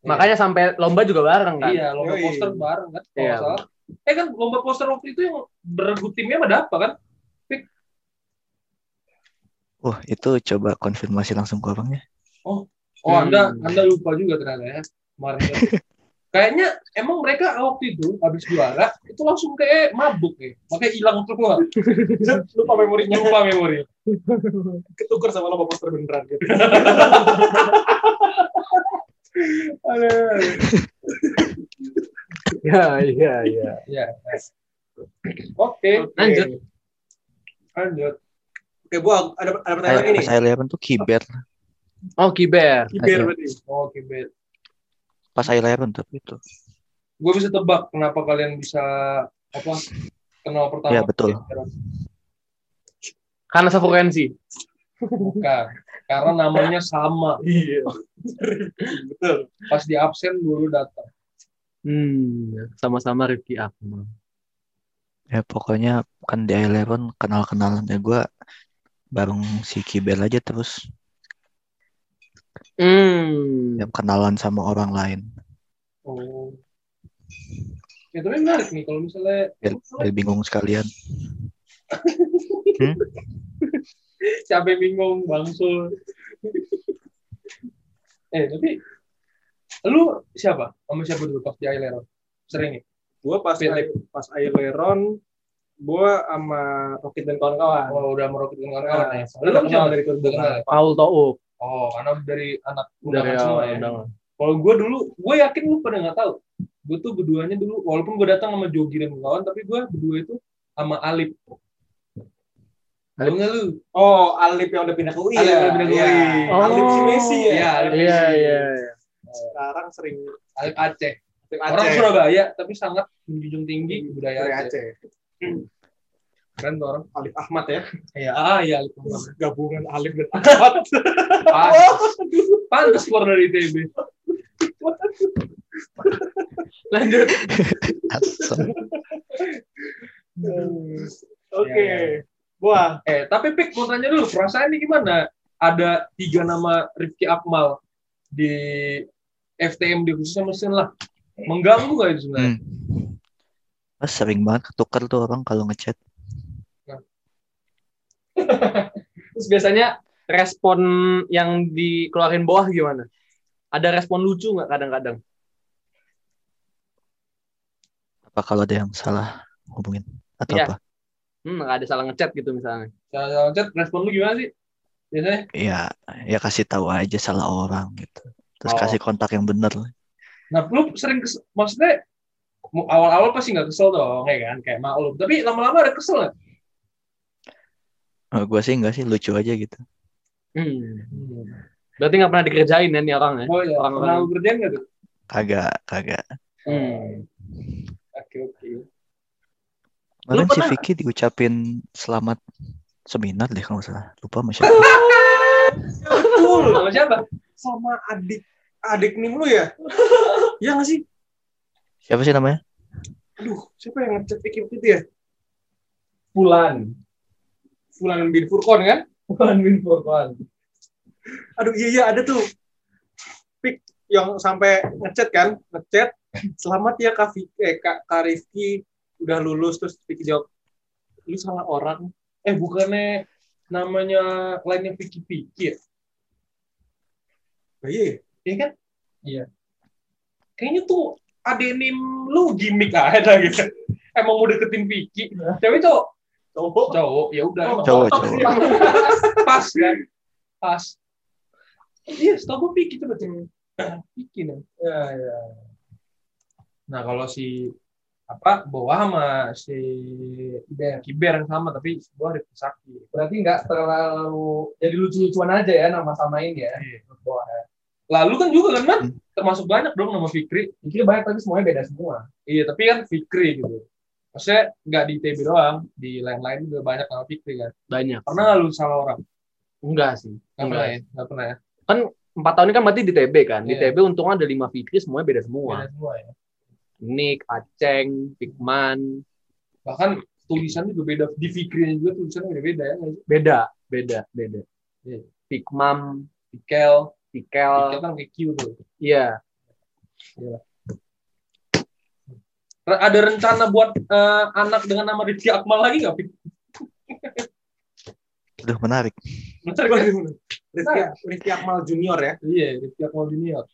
Makanya sampai lomba juga bareng kan. Iya, lomba poster bareng kan, kalau Iya. salah. Eh kan lomba poster waktu itu yang beregu timnya sama Dapa kan? Wah itu coba konfirmasi langsung ke orangnya. Oh, Hmm. Anda Anda lupa juga ternyata ya. Kemarin kan. Kayaknya emang mereka waktu itu habis juara itu langsung kayak mabuk ya. Makanya hilang semua. lupa memorinya, lupa memori. Ketuker sama lomba poster beneran gitu. Aduh. Iya, iya, iya. Ya. Oke. Lanjut. Lanjut. Oke, Bu, ada ada pertanyaan lagi nih. Saya lihat tuh kiber. Oh, Kiber. Kiber berarti. Oke, bet. Pas I11 tapi itu. Gue bisa tebak kenapa kalian bisa apa kenal pertama. Iya, betul. Karena sefrekuensi. Bukan. Karena namanya sama. Iya. Betul. Pas di absen dulu datang. Hmm, sama-sama Rifki Akmal. Ya pokoknya kan di I11 kenal-kenalan ya gue bareng si Kibel aja terus Hmm. ya kenalan sama orang lain. Oh. Ya tapi menarik nih kalau misalnya Biar, biar bingung sekalian. siapa yang bingung bangsul. eh tapi lu siapa? Sama siapa dulu pas di Aileron? Sering ya? Gue pas Pilih. pas Aileron, gue sama Rocket dan kawan-kawan. Oh udah meroket dengan kawan-kawan ya. Lu Udah siapa kenal dari udah kenal. Paul Touk. Oh karena dari anak Dari undangan semua ya. undangan. Kalau gue dulu, gue yakin lu pada nggak tahu. Gue tuh berduanya dulu, walaupun gue datang sama Jogi dan kawan, tapi gue berdua itu sama Alip. Tahu nggak lu? Oh, Alip yang udah pindah ke UI Alip ya? yang pindah ke Iya. UI. Oh. Alip si Messi ya? Iya, Alip Iya, Messi. iya. Sekarang sering Alip Aceh. Alip Orang Aceh. Surabaya, tapi sangat menjunjung tinggi budaya Dari Aceh. Aceh. Keren tuh orang. Alip Ahmad ya? Iya, ah iya Alip. Gabungan Alip dan Ahmad. Pantes. Pantes keluar dari ITB. Lanjut. Oke. Iya, iya. Wah, Eh, tapi Pik, mau tanya dulu, perasaan ini gimana? Ada tiga nama Rifki Akmal di FTM di khususnya mesin lah. Mengganggu nggak itu sebenarnya? Hmm. Mas sering banget ketukar tuh orang kalau ngechat. Terus biasanya respon yang dikeluarin bawah gimana? Ada respon lucu nggak kadang-kadang? Apa kalau ada yang salah hubungin atau Iya. apa? Hmm, ada salah ngechat gitu misalnya. Cara chat, respon lu gimana sih? Biasanya? Ya, ya kasih tahu aja salah orang gitu. Terus Oh. kasih kontak yang bener. Nah, lu sering kes maksudnya awal-awal pasti nggak kesel dong, ya kan? Kayak maklum. Tapi lama-lama ada kesel nggak? Oh, gue sih enggak sih lucu aja gitu. Hmm. Berarti nggak pernah dikerjain ya nih orang ya? Oh iya, Orang-orang. pernah lu kerjain nggak tuh? Kagak, kagak. Hmm. Oke, oke. Kemarin si pernah- Vicky diucapin selamat seminar deh kalau nggak salah. Lupa sama siapa. Betul, sama siapa? Sama adik adik nim lu ya? Iya nggak sih? Siapa sih namanya? Aduh, siapa yang ngechat Vicky waktu itu ya? Fulan. Fulan bin Furkon kan? Fulan bin Furqan. Aduh iya iya ada tuh. Pik yang sampai ngechat kan, ngechat selamat ya Kak, Vi- eh, Kak, Kak Rifki udah lulus terus Vicky jawab lu salah orang. Eh, bukannya namanya lainnya Vicky Vicky ya? Oh, iya. ya? Iya kan? Iya. Kayaknya tuh adenim lu gimmick aja gitu. Emang mau deketin Vicky. Cewek cowok? Cowok. Cowok, ya udah. emang Cowok, cowok. Pas kan? Pas. Iya, setahu gue Vicky tuh betul. Vicky nih. Ya, ya. Nah, kalau si apa bawah sama si Kiber, Kiber yang sama tapi gua Rifki Sakti. Berarti nggak terlalu jadi lucu-lucuan aja ya nama samain ya. Iya, bawah. Lalu kan juga kan, Man? Termasuk banyak dong nama Fikri. Pikir banyak tapi semuanya beda semua. Iya, tapi kan Fikri gitu. Maksudnya nggak di TB doang, di lain-lain juga banyak nama Fikri kan. Banyak. Pernah nggak lu salah orang? Enggak sih. Nggak Enggak. pernah ya? Nggak pernah ya? Empat tahun ini kan berarti di TB kan. Di Iya. TB untungnya ada lima Fikri semuanya beda semua. Beda semua ya. Nick, Aceng, Pikman, Bahkan tulisan juga beda. Di Fikri juga tulisannya beda-beda ya. nggak sih? beda, beda, beda. Iya. Pikmam, Pikel, Pikel, Pikel kan Q tuh. iya. Re- Ada rencana buat eh, anak dengan nama Rizky Akmal lagi nggak, Fik? Udah menarik. Menarik kan? Rifki, Rifki Akmal Junior ya. Iya, Rizky Akmal Junior.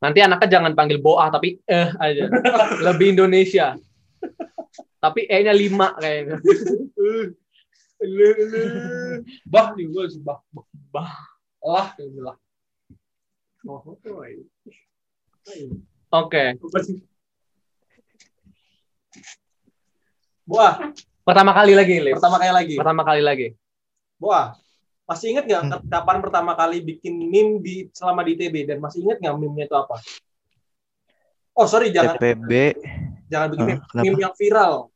Nanti anaknya jangan panggil Boah tapi eh aja. Lebih Indonesia. Tapi E-nya lima kayaknya. Bah juga sih, bah. Bah. Lah, ya lah. Oke. Boah, Pertama kali lagi, Lip. pertama kali lagi. Pertama kali lagi. Boah, Masih ingat nggak Hmm. kapan pertama kali bikin meme di selama di ITB dan masih ingat nggak meme-nya itu apa? Oh sorry jangan TPB jangan bikin meme, meme yang viral.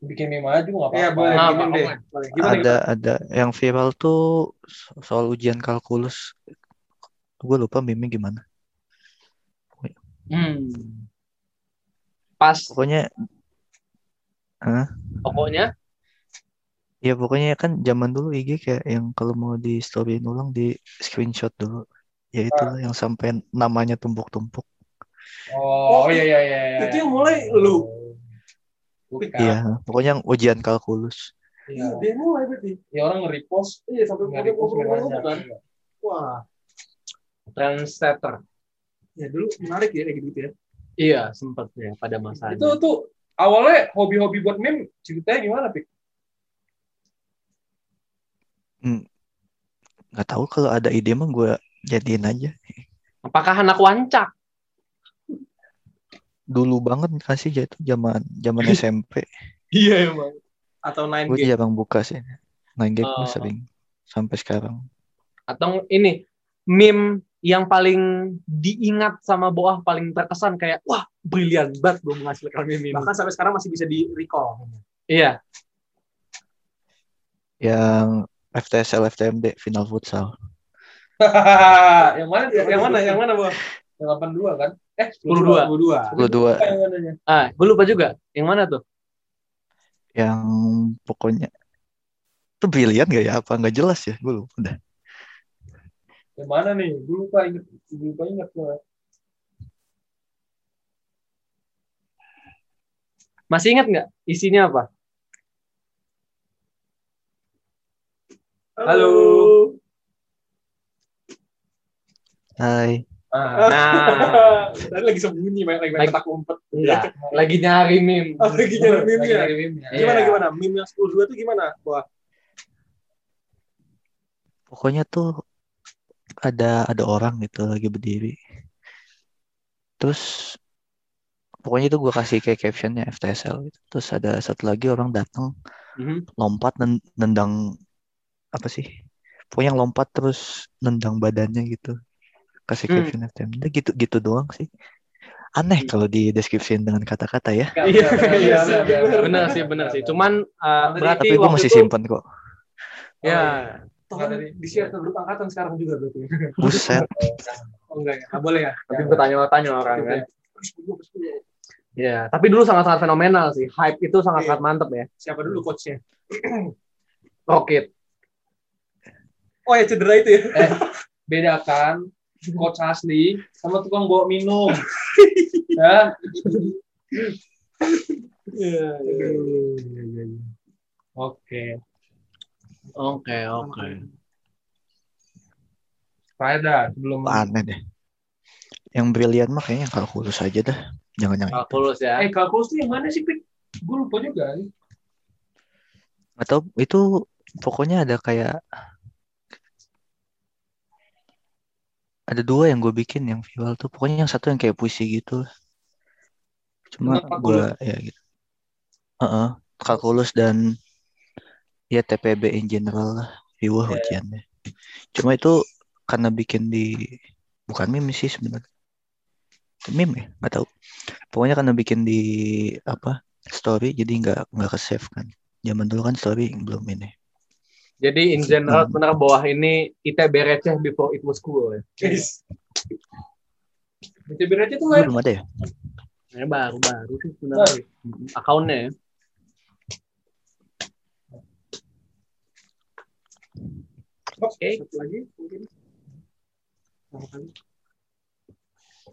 Bikin meme aja nggak apa-apa. Iya boleh Nah, apa- deh. Boleh. Gimana, ada gimana? ada yang viral tuh so- soal ujian kalkulus. Gue lupa meme gimana. Hmm. Pas Pokoknya pokoknya ya pokoknya kan zaman dulu IG kayak yang kalau mau di storyin ulang di screenshot dulu. Ya itu Ah. yang sampai namanya tumpuk-tumpuk. Oh, iya iya iya. iya. Itu yang mulai lu. Bukan. Iya, pokoknya yang ujian kalkulus. Iya. Dia mulai berarti. Ya orang nge-repost, Iya sampai nge-repost kan. Wah, trendsetter. ya dulu menarik ya kayak gitu ya. Iya, sempat ya pada masanya. Itu tuh awalnya hobi-hobi buat meme ceritanya gimana, Pik? Nggak tahu kalau ada ide mah gue jadiin aja. Apakah anak wancak? Dulu banget kasih jatuh zaman zaman SMP. Iya emang. Atau nine Gue jarang buka sih. Main game gue Oh. sering sampai sekarang. Atau ini meme yang paling diingat sama Boah paling terkesan kayak wah brilian banget gue menghasilkan meme ini. Bahkan sampai sekarang masih bisa di recall. Iya, Yang FTSL FTMD final futsal. yang mana? Yang mana? Yang mana, Bu? Yang 82 kan? Eh, 22. 22. 22 Yang mananya? ah gue lupa juga. Yang mana tuh? yang pokoknya itu brilian gak ya apa nggak jelas ya gue lupa udah Yang mana nih? Gue lupa inget, gue lupa inget gue. Masih ingat nggak isinya apa? Halo. Hai Ah, Nah, Tadi lagi sembunyi, main lagi main Lagi- petak umpet. enggak. Lagi nyari meme. Oh, lagi nyari meme lagi ya? nyari meme-nya. Gimana Iya. gimana? Meme yang 10 itu gimana? Wah, pokoknya tuh ada ada orang gitu lagi berdiri terus pokoknya itu gue kasih kayak captionnya FTSL gitu. terus ada satu lagi orang datang Mhm. lompat nen- nendang apa sih pokoknya yang lompat terus nendang badannya gitu kasih Hmm. caption FTM Udah gitu gitu doang sih aneh kalau di deskripsiin dengan kata-kata ya Iya, iya, benar sih, benar sih. Cuman uh, berarti tapi gue masih itu simpen kok ya toh di share ke grup angkatan sekarang juga berarti. buset Oh enggak ya? Nggak boleh ya? tapi bertanya-tanya orang kan. Ya, tapi dulu sangat-sangat fenomenal sih. Hype itu sangat-sangat mantep ya. Siapa dulu coachnya? Rocket. Oh ya cedera itu ya? Eh, bedakan coach asli sama tukang bawa minum. ya, Iya. oke. Oke, oke. Pada sebelum aneh deh yang brilian mah kayaknya yang kalkulus aja dah jangan yang Kalkulus ya. Eh, kalkulus tuh yang mana sih, Pik? Gue lupa juga. atau itu pokoknya ada kayak ada dua yang gue bikin yang viral tuh. Pokoknya yang satu yang kayak puisi gitu cuma gue ya gitu. Heeh, kalkulus dan ya TPB in general lah. Viewer Iya. ujiannya. Cuma itu karena bikin di bukan meme sih sebenarnya. Meme ya? Nggak tahu. Pokoknya karena bikin di apa story jadi nggak nggak ke save kan. Zaman dulu kan story belum ini Jadi in general Hmm. sebenarnya bawah ini ITB receh before it was cool ya. Guys, BTB aja tuh belum ada ya Ini baru-baru sih sebenarnya. Akunnya ya. oke. Satu lagi mungkin.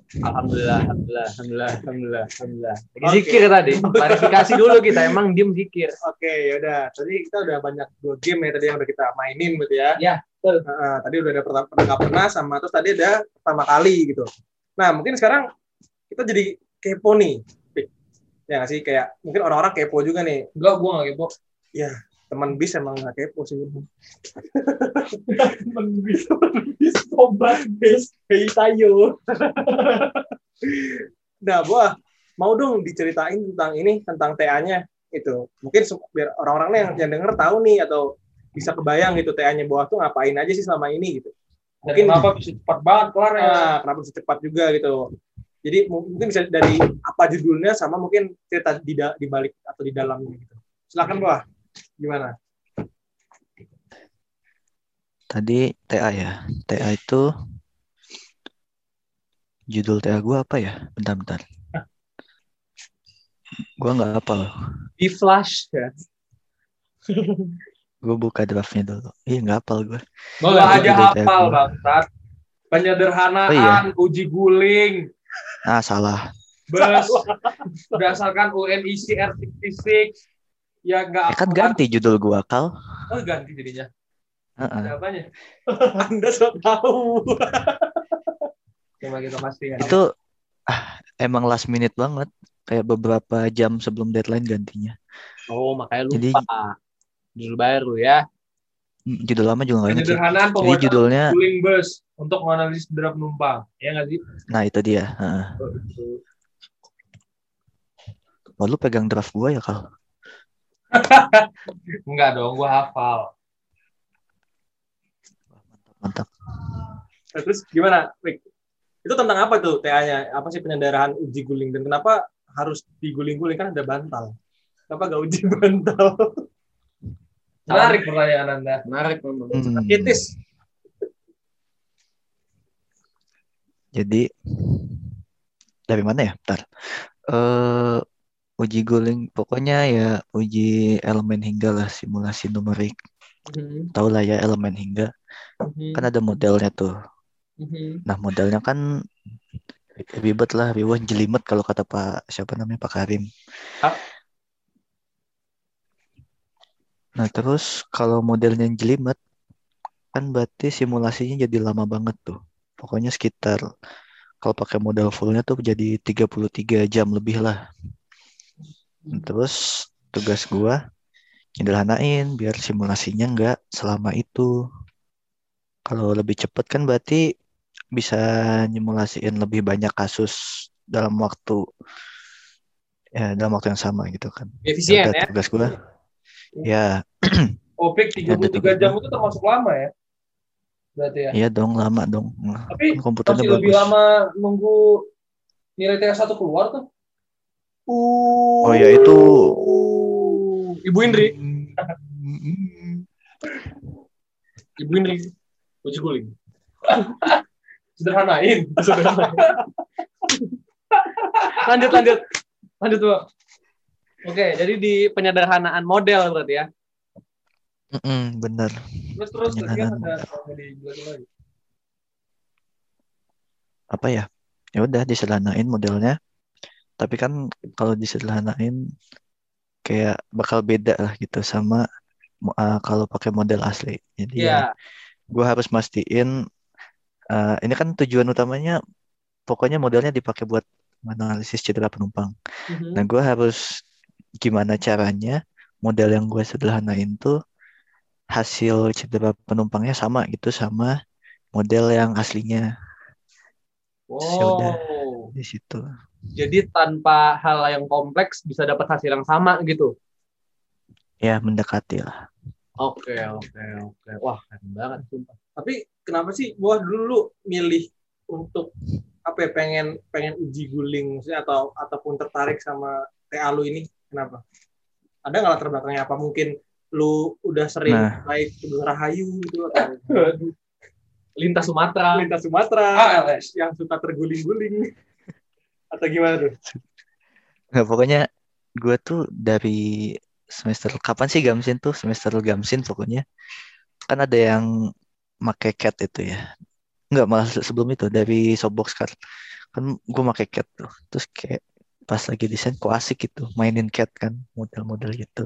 Alhamdulillah, alhamdulillah, alhamdulillah, alhamdulillah, alhamdulillah. Lagi Oke. zikir tadi. Klarifikasi dulu kita emang diem zikir. Oke, yaudah. Tadi kita udah banyak dua game ya tadi yang udah kita mainin gitu ya. Ya, betul. tadi udah ada pertama pernah pernah sama terus tadi ada pertama kali gitu. Nah, mungkin sekarang kita jadi kepo nih. Ya nggak sih kayak mungkin orang-orang kepo juga nih. Enggak, gue nggak kepo. Teman bis emang nggak kepo sih. Temen bisa. Sobat bis, hey tayo. nah, buah mau dong diceritain tentang ini tentang TA-nya itu. Mungkin biar orang-orang yang yang denger tahu nih atau bisa kebayang gitu TA-nya bawah tuh ngapain aja sih selama ini gitu. Dan Mungkin kenapa bisa cepat banget kelar ya? ah, kenapa bisa cepat juga gitu. Jadi mu- mungkin bisa dari apa judulnya sama mungkin cerita di di balik atau di dalamnya gitu. Silakan Wah. Gimana? Tadi TA ya. TA itu judul TA gue apa ya? Bentar-bentar. Gue nggak hafal. Di flash ya. Gue buka draftnya dulu. Iya nggak hafal gue. Judul TA hafal bangsat. Penyederhanaan, Oh, iya. uji guling, Ah salah. bus, berdasarkan UNIC R66, ya nggak Ya kan ganti judul gue kal. Oh, ganti jadinya. Heeh. Siapanya? Anda so tahu. Coba kita pastikan. ya. Itu ah, emang last minute banget. Kayak beberapa jam sebelum deadline gantinya. Oh, makanya lupa. Jadi- Judul baru ya. Hmm, Judul lama juga nggak. Penyederhanaan Jadi judulnya, guling bus untuk menganalisis draft penumpang. Ya nggak sih? nah itu dia. Heeh. Wah, lu pegang draft gue ya kal? Enggak dong, gua hafal. Mantap. Nah, Terus gimana, Wik? Itu tentang apa tuh TA-nya? Apa sih penyederhanaan uji guling dan kenapa harus diguling-guling kan ada bantal? Kenapa gak uji bantal? Menarik pertanyaan Anda. Menarik memang. Hmm, Kitis. Jadi dari mana ya? Bentar. Eh uji guling, pokoknya ya uji elemen hingga lah simulasi numerik. Mhm, Tahu lah ya elemen hingga. mhm, Kan ada modelnya tuh. mhm. Nah modelnya kan ribet lah, ribet jelimet kalau kata Pak siapa namanya Pak Karim. Ah. Nah terus kalau modelnya jelimet kan berarti simulasinya jadi lama banget tuh. Pokoknya sekitar kalau pakai model fullnya tuh jadi 33 jam lebih lah. Terus tugas gua nyederhanain biar simulasinya nggak selama itu. Kalau lebih cepet kan berarti bisa nyimulasiin lebih banyak kasus dalam waktu ya dalam waktu yang sama gitu kan. Efisien ya. tugas gua. Ya, Opik Ada 33 tugas jam itu termasuk lama ya? Berarti ya. iya dong lama dong. Nah, Tapi kan komputernya masih lebih bagus. lama nunggu nilai TA1 keluar tuh. Oh ya itu Ibu Indri. Ibu Indri. Uji guling. Sederhanain. Lanjut, lanjut. Lanjut, Bu. Oke, jadi di penyederhanaan model berarti ya. Mm-mm, bener. Terus terus kan Penyederhanaan. ada lagi. apa ya ya udah disederhanain modelnya tapi kan kalau disederhanain kayak bakal beda lah gitu sama uh, kalau pakai model asli jadi ya Iya. gue harus mastiin uh, ini kan tujuan utamanya pokoknya modelnya dipakai buat menganalisis cedera penumpang Mhm. nah gue harus gimana caranya model yang gue sederhanain tuh hasil cedera penumpangnya sama gitu sama model yang aslinya Ya. Wow. di situ Jadi tanpa hal yang kompleks bisa dapat hasil yang sama gitu. ya mendekati lah Oke, oke, oke. Wah, keren banget sumpah. Tapi kenapa sih gua dulu milih untuk apa ya pengen pengen uji guling maksudnya atau ataupun tertarik sama TA lu ini kenapa? Ada nggak latar belakangnya apa mungkin lu udah sering Nah. naik Gunung Rahayu gitu atau Lintas Sumatera. lintas Sumatera ALS. yang suka terguling-guling atau gimana tuh? Nggak, pokoknya gue tuh dari semester kapan sih Gamsin tuh? Semester Gamsin pokoknya. Kan ada yang make cat itu ya. Nggak malah se- sebelum itu dari Softbox kan kan gue make cat tuh. Terus kayak pas lagi desain kok asik gitu mainin cat kan model-model gitu.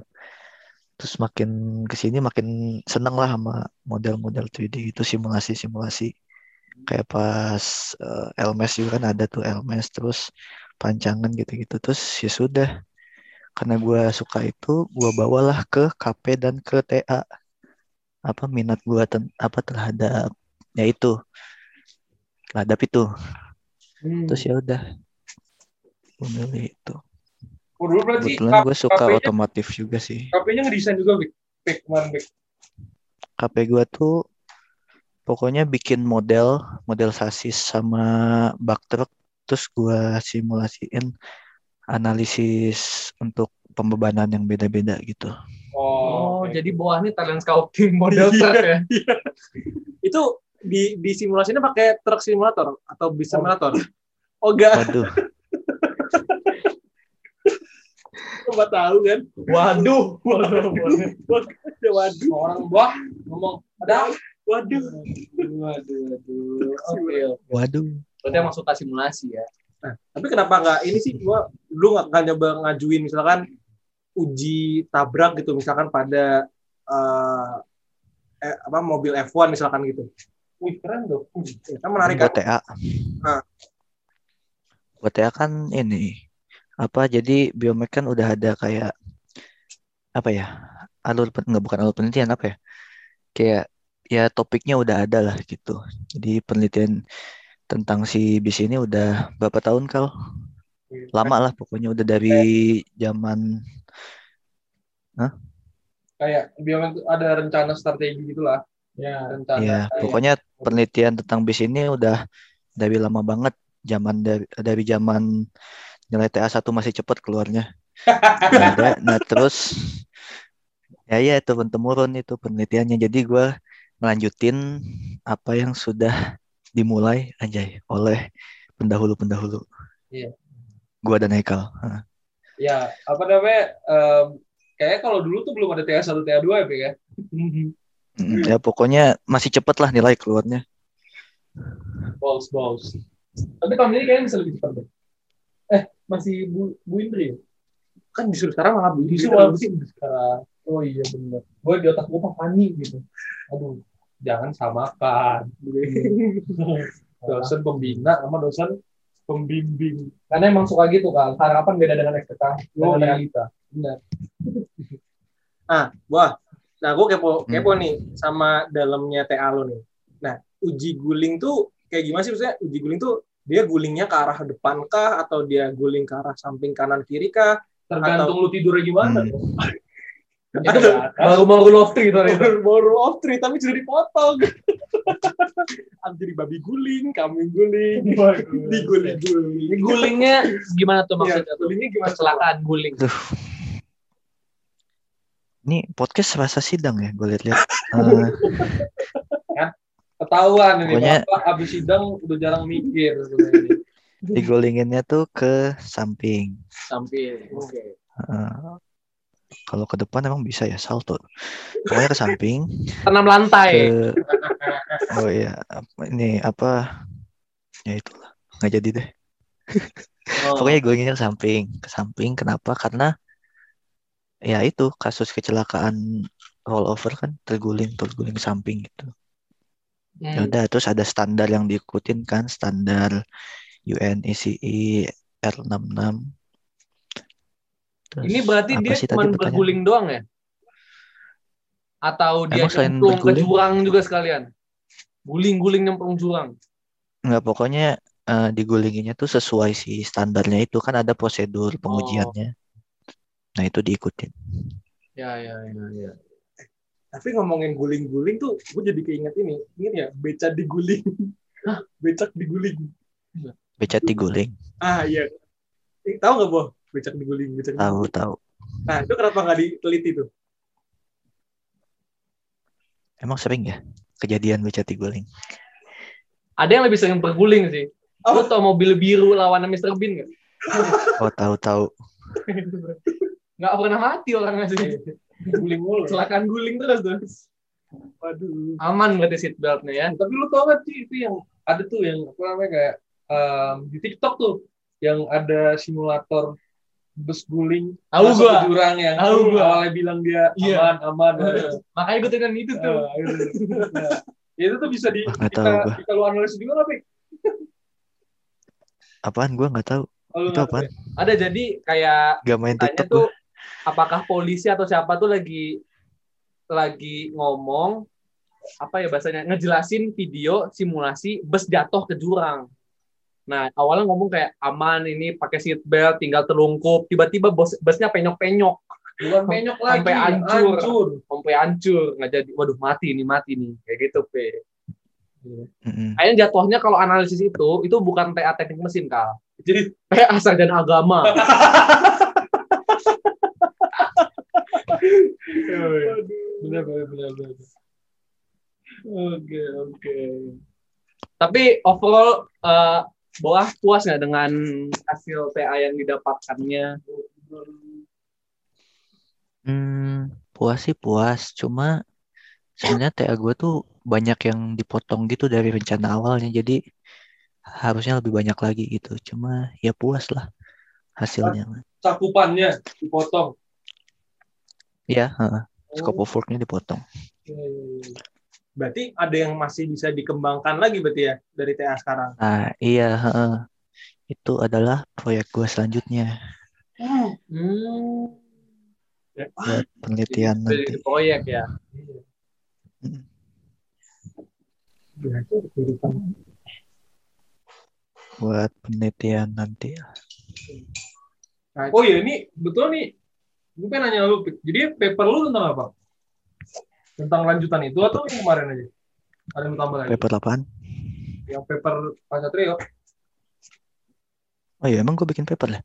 Terus makin ke sini makin seneng lah sama model-model 3D itu simulasi-simulasi kayak pas eh, LMS juga kan ada tuh LMS terus pancangan gitu-gitu terus ya sudah karena gue suka itu gue bawalah ke KP dan ke TA apa minat gue apa terhadap ya itu terhadap itu Hmm. terus ya udah gue milih itu Oh, dulu berarti kebetulan gue suka otomotif juga sih KP-nya ngedesain juga, Bik. Bik, kemarin, Bik. KP gua tuh pokoknya bikin model, model sasis sama bak truk, terus gua simulasiin analisis untuk pembebanan yang beda-beda gitu. Oh, oke. jadi bawah ini talent scouting model truk ya. Itu di di simulasinya pakai truk simulator atau bis simulator? Oh enggak, Waduh, Coba tahu kan. Waduh, waduh, waduh. Waduh. Orang buah ngomong ada Waduh. Waduh, waduh. Oke, oke. waduh. Berarti emang suka simulasi ya. Nah, tapi kenapa nggak ini sih gua lu nggak nyoba ngajuin misalkan uji tabrak gitu misalkan pada eh, eh, apa mobil F1 misalkan gitu. wih keren tuh. Ya, kan menarik kan? Buat TA. Ah. Buat TA kan ini apa jadi biomed kan udah ada kayak apa ya alur nggak bukan alur penelitian apa ya kayak ya topiknya udah ada lah gitu jadi penelitian tentang si bis ini udah berapa tahun kal lama lah pokoknya udah dari zaman Kayak biomed tuh ada rencana strategi gitulah. Ya. Rencana. ya kayak- pokoknya penelitian tentang bis ini udah dari lama banget zaman dari dari zaman nilai TA 1 masih cepet keluarnya ada. Nah terus ya ya itu temurun itu penelitiannya. Jadi gua melanjutin apa yang sudah dimulai aja oleh pendahulu-pendahulu. Iya. Gua dan Haikal. Ya, apa namanya? em, kayaknya kalau dulu tuh belum ada TA1, TA2 ya, Pik, ya? Mm, Ya pokoknya masih cepet lah nilai keluarnya. Balls, balls. Tapi tahun ini kayaknya bisa lebih cepat deh. Eh, masih Bu, Bu Indri ya? Kan disuruh sekarang malah Bu Indri malah sih sekarang. Oh iya benar. Gue di otak gue Pak Fani gitu. Aduh, jangan samakan. dosen pembina sama dosen pembimbing. Karena emang suka gitu kan. Harapan beda dengan ekspektasi. Oh, dengan iya. realita. Benar. Ah, wah. Nah, gue kepo, Hmm. kepo nih sama dalamnya TA lo nih. Nah, uji guling tuh kayak gimana sih maksudnya? Uji guling tuh dia gulingnya ke arah depan kah atau dia guling ke arah samping kanan kiri kah? Tergantung lu tidurnya gimana. Hmm. Ya, kan? Baru baru lofty gitu. Baru, baru off tree tapi sudah dipotong. Am jadi babi guling, kambing guling, diguling guling. Ini gulingnya gimana tuh maksudnya? Tuh? gulingnya gimana? Kecelakaan guling. Aduh. Ini podcast rasa sidang ya gue lihat-lihat. Eh, Ketahuan ini, Pokoknya- Bapak abis sidang udah jarang mikir. sebenarnya. digolinginnya tuh ke samping. Samping. Oke. Eh, kalau ke depan emang bisa ya salto. Pokoknya ke samping. Tanam lantai. ke oh iya ini apa ya itulah nggak jadi deh Oh. pokoknya gue ke samping ke samping kenapa karena ya itu kasus kecelakaan rollover kan terguling terguling samping gitu Hmm. ya udah terus ada standar yang diikutin kan standar UNECE R66 Terus Ini berarti dia cuma berguling doang ya? Atau dia Emang nyemplung ke jurang juga sekalian? Guling-guling nyemplung jurang. Nggak, pokoknya eh, digulinginnya tuh sesuai si standarnya itu kan ada prosedur pengujiannya. Nah itu diikutin. Ya, ya, ya, ya. Tapi ngomongin guling-guling tuh, gue jadi keinget ini. Ingat ya, beca diguling. Hah? Becak diguling. Becat diguling. Ah iya. Eh, tahu nggak boh? Becak diguling, becak Tahu diguling. tahu. Nah itu kenapa nggak diteliti tuh? Emang sering ya kejadian becat diguling? Ada yang lebih sering berguling sih. Lu tau mobil biru lawan Mr. Bean nggak? Oh tahu tahu. Nggak pernah mati orangnya sih. Guling mulu. Kecelakaan guling terus tuh. Waduh. Aman berarti seat beltnya ya. Tapi lu tau gak sih itu yang ada tuh yang apa namanya kayak em, di TikTok tuh yang ada simulator bus guling Tahu gua. ke jurang yang Tahu gua. awalnya bilang dia Iya. aman aman. Makanya gue dengan itu tuh. Itu. Nah, itu tuh bisa di Wah, nggak kita, tahu gua. kita lu analisis juga nggak, Pik? Apaan gua nggak tahu. Oh, Itu nggak tahu apaan? ya? Ada jadi kayak Gak main tanya TikTok tuh gua. apakah polisi atau siapa tuh lagi lagi ngomong apa ya bahasanya ngejelasin video simulasi bus jatuh ke jurang. Nah awalnya ngomong kayak aman ini pakai seat belt tinggal terlungkup tiba-tiba bos busnya penyok-penyok Bukan penyok lagi. Sampai hancur. hancur. sampai hancur nggak jadi waduh mati nih mati nih kayak gitu pe Mm-mm. Kayaknya jatuhnya kalau analisis itu itu bukan TA teknik mesin kal jadi TA sarjana agama Benar, benar, benar, benar. oke oke tapi overall eh Boah puas nggak dengan hasil TA yang didapatkannya Hmm, puas sih puas. Cuma sebenarnya TA gue tuh banyak yang dipotong gitu dari rencana awalnya. Jadi harusnya lebih banyak lagi gitu. Cuma ya puas lah hasilnya. Cakupannya dipotong. Ya, heeh. scope of work-nya dipotong. Berarti ada yang masih bisa dikembangkan lagi berarti ya dari TA sekarang. Nah, iya, heeh. Itu adalah proyek gue selanjutnya hmm. buat penelitian Jadi nanti. proyek ya Mm. Buat penelitian nanti. Oh iya, ini betul nih. Gue pengen nanya lu, jadi paper lu tentang apa? Tentang lanjutan itu atau yang kemarin aja? Ada yang tambah lagi? Paper apaan? Yang paper Pak Satrio. Oh iya, emang gue bikin paper lah?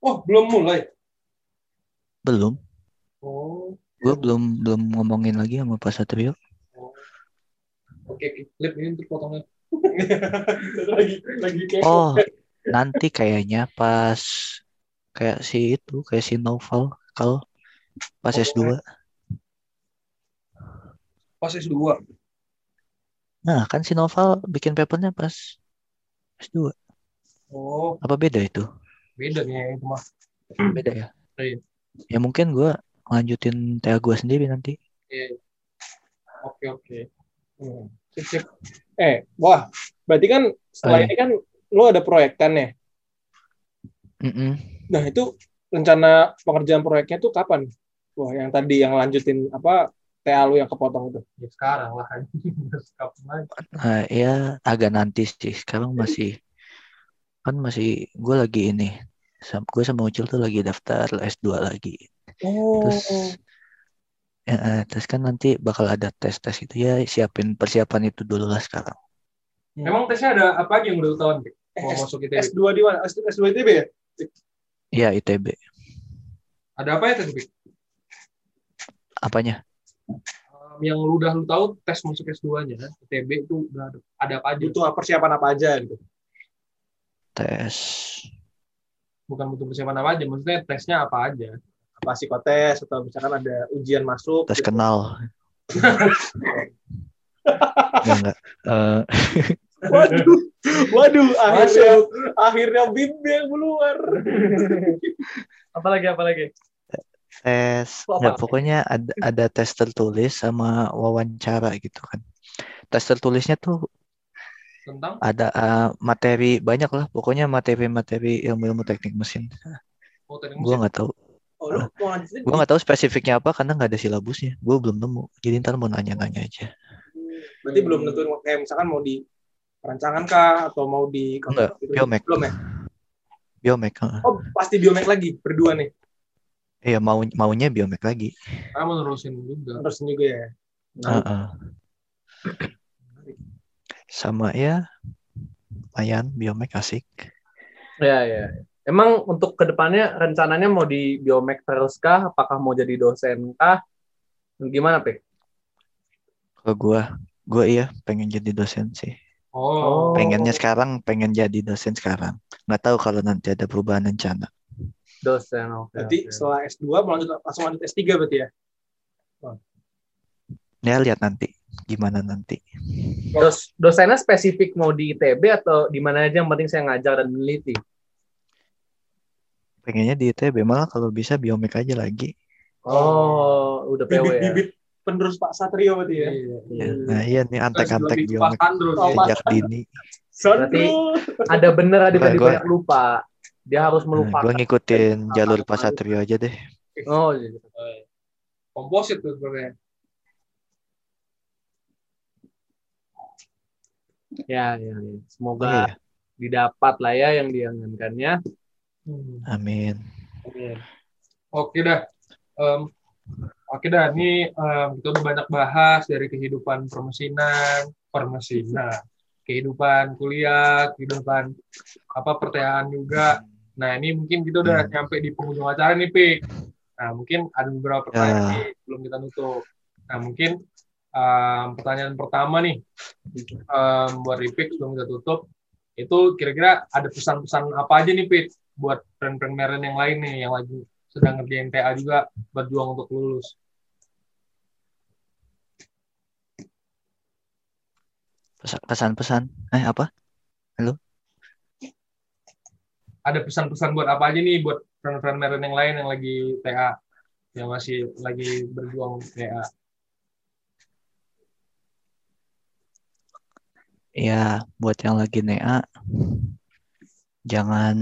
Oh, belum mulai. Belum. Oh, Gue belum belum ngomongin lagi sama Pak Satrio. oke, clip ini untuk potongnya. lagi lagi kayak Oh, nanti kayaknya pas kayak si itu, kayak si Novel kalau pas S2. Pas S2. Nah, kan si Novel bikin papernya pas S2. Oh, Apa beda itu? beda nih itu mah. Beda ya? Iya. Ya mungkin gue lanjutin TA gue sendiri nanti. Iya. Oke, oke. Hmm. Sip, sip. Eh, wah, berarti kan setelah Oh, iya. ini kan lu ada proyek kan ya? Mm-mm. Nah, itu rencana pengerjaan proyeknya tuh kapan? Wah, yang tadi yang lanjutin apa TA lu yang kepotong itu. Ya sekarang lah. Nah, ya agak nanti sih. Sekarang masih kan masih gue lagi ini. Gue sama Ucil tuh lagi daftar S2 lagi. Oh. Terus ya, eh, terus kan nanti bakal ada tes-tes itu ya siapin persiapan itu dulu lah sekarang. Emang tesnya ada apa aja yang udah tahuan, Pik? Mau masuk ITB. S2 di mana? S- S2 ITB ya? Ya ITB. Ada apa ya tadi? Apanya? Um, yang lu udah lu tahu tes masuk S2-nya, ITB itu udah ada, ada apa aja? Butuh persiapan apa aja gitu. Tes. Bukan butuh persiapan apa aja, maksudnya tesnya apa aja? Apa psikotes atau misalkan ada ujian masuk. Tes gitu. kenal. Enggak, enggak. Eh, Waduh, waduh, akhirnya akhirnya bimbing keluar. apalagi apalagi tes. Oh, apa? pokoknya ada ada tes tertulis sama wawancara gitu kan. Tes tertulisnya tuh Tentang ada eh, materi banyak lah. Pokoknya materi-materi ilmu-ilmu teknik mesin. oh, teknik Gue nggak tahu. Oh, lanjutin? Gue nggak tahu spesifiknya apa karena nggak ada silabusnya. Gue belum nemu. Jadi ntar mau nanya-nanya aja. Berarti belum nentuin kayak misalkan mau di perancangan kah atau mau di Enggak, gitu. biomek. Belum ya? Biomek. Oh, pasti biomek lagi berdua nih. Iya mau maunya biomek lagi. Ah, mau nerusin juga. Terus juga ya. Heeh. Sama ya lumayan biomek asik. ya ya emang untuk ke depannya rencananya mau di biomek terus kah apakah mau jadi dosen kah gimana pek Kalau gue, gue iya pengen jadi dosen sih. Oh, Pengennya sekarang, pengen jadi dosen sekarang. Nggak tahu kalau nanti ada perubahan rencana. Dosen oke Berarti oke. setelah S2 mau lanjut langsung lanjut S3 berarti ya? Ya lihat nanti gimana nanti. Dos, dosennya spesifik mau di ITB atau di mana aja yang penting saya ngajar dan meneliti Pengennya di ITB malah kalau bisa biomek aja lagi. oh udah PW ya Bibit-bibit penerus Pak Satrio berarti ya? iya. Ya, Nah iya nih antek-antek Terus biomek Oh, sejak dini. Berarti ada bener ada tadi banyak lupa dia harus Nah, melupakan gue ngikutin jalur Pak Satrio aja deh. oh gitu. Komposit tuh sebenarnya. ya ya, ya. Oh, semoga iya. didapat lah ya yang diinginkannya Hmm. Amin. Oke. Oke dah. em, oke dah, ini em, kita udah banyak bahas dari kehidupan permesinan, permesinan, kehidupan kuliah, kehidupan apa pertanyaan juga. Nah, ini mungkin kita udah Hmm. nyampe di penghujung acara nih, Pik. Nah, mungkin ada beberapa pertanyaan Ya. nih belum kita nutup. Nah, mungkin em, pertanyaan pertama nih em, buat Ripik sebelum kita tutup, itu kira-kira ada pesan-pesan apa aja nih, Pik, buat friend-friend Meren yang lain nih, yang lagi sedang ngerjain TA juga, berjuang untuk lulus. Pesa- Pesan-pesan. Eh apa? Ada pesan-pesan buat apa aja nih buat friend-friend Meren yang lain yang lagi TA, yang masih lagi berjuang TA. Ya, buat yang lagi NEA, jangan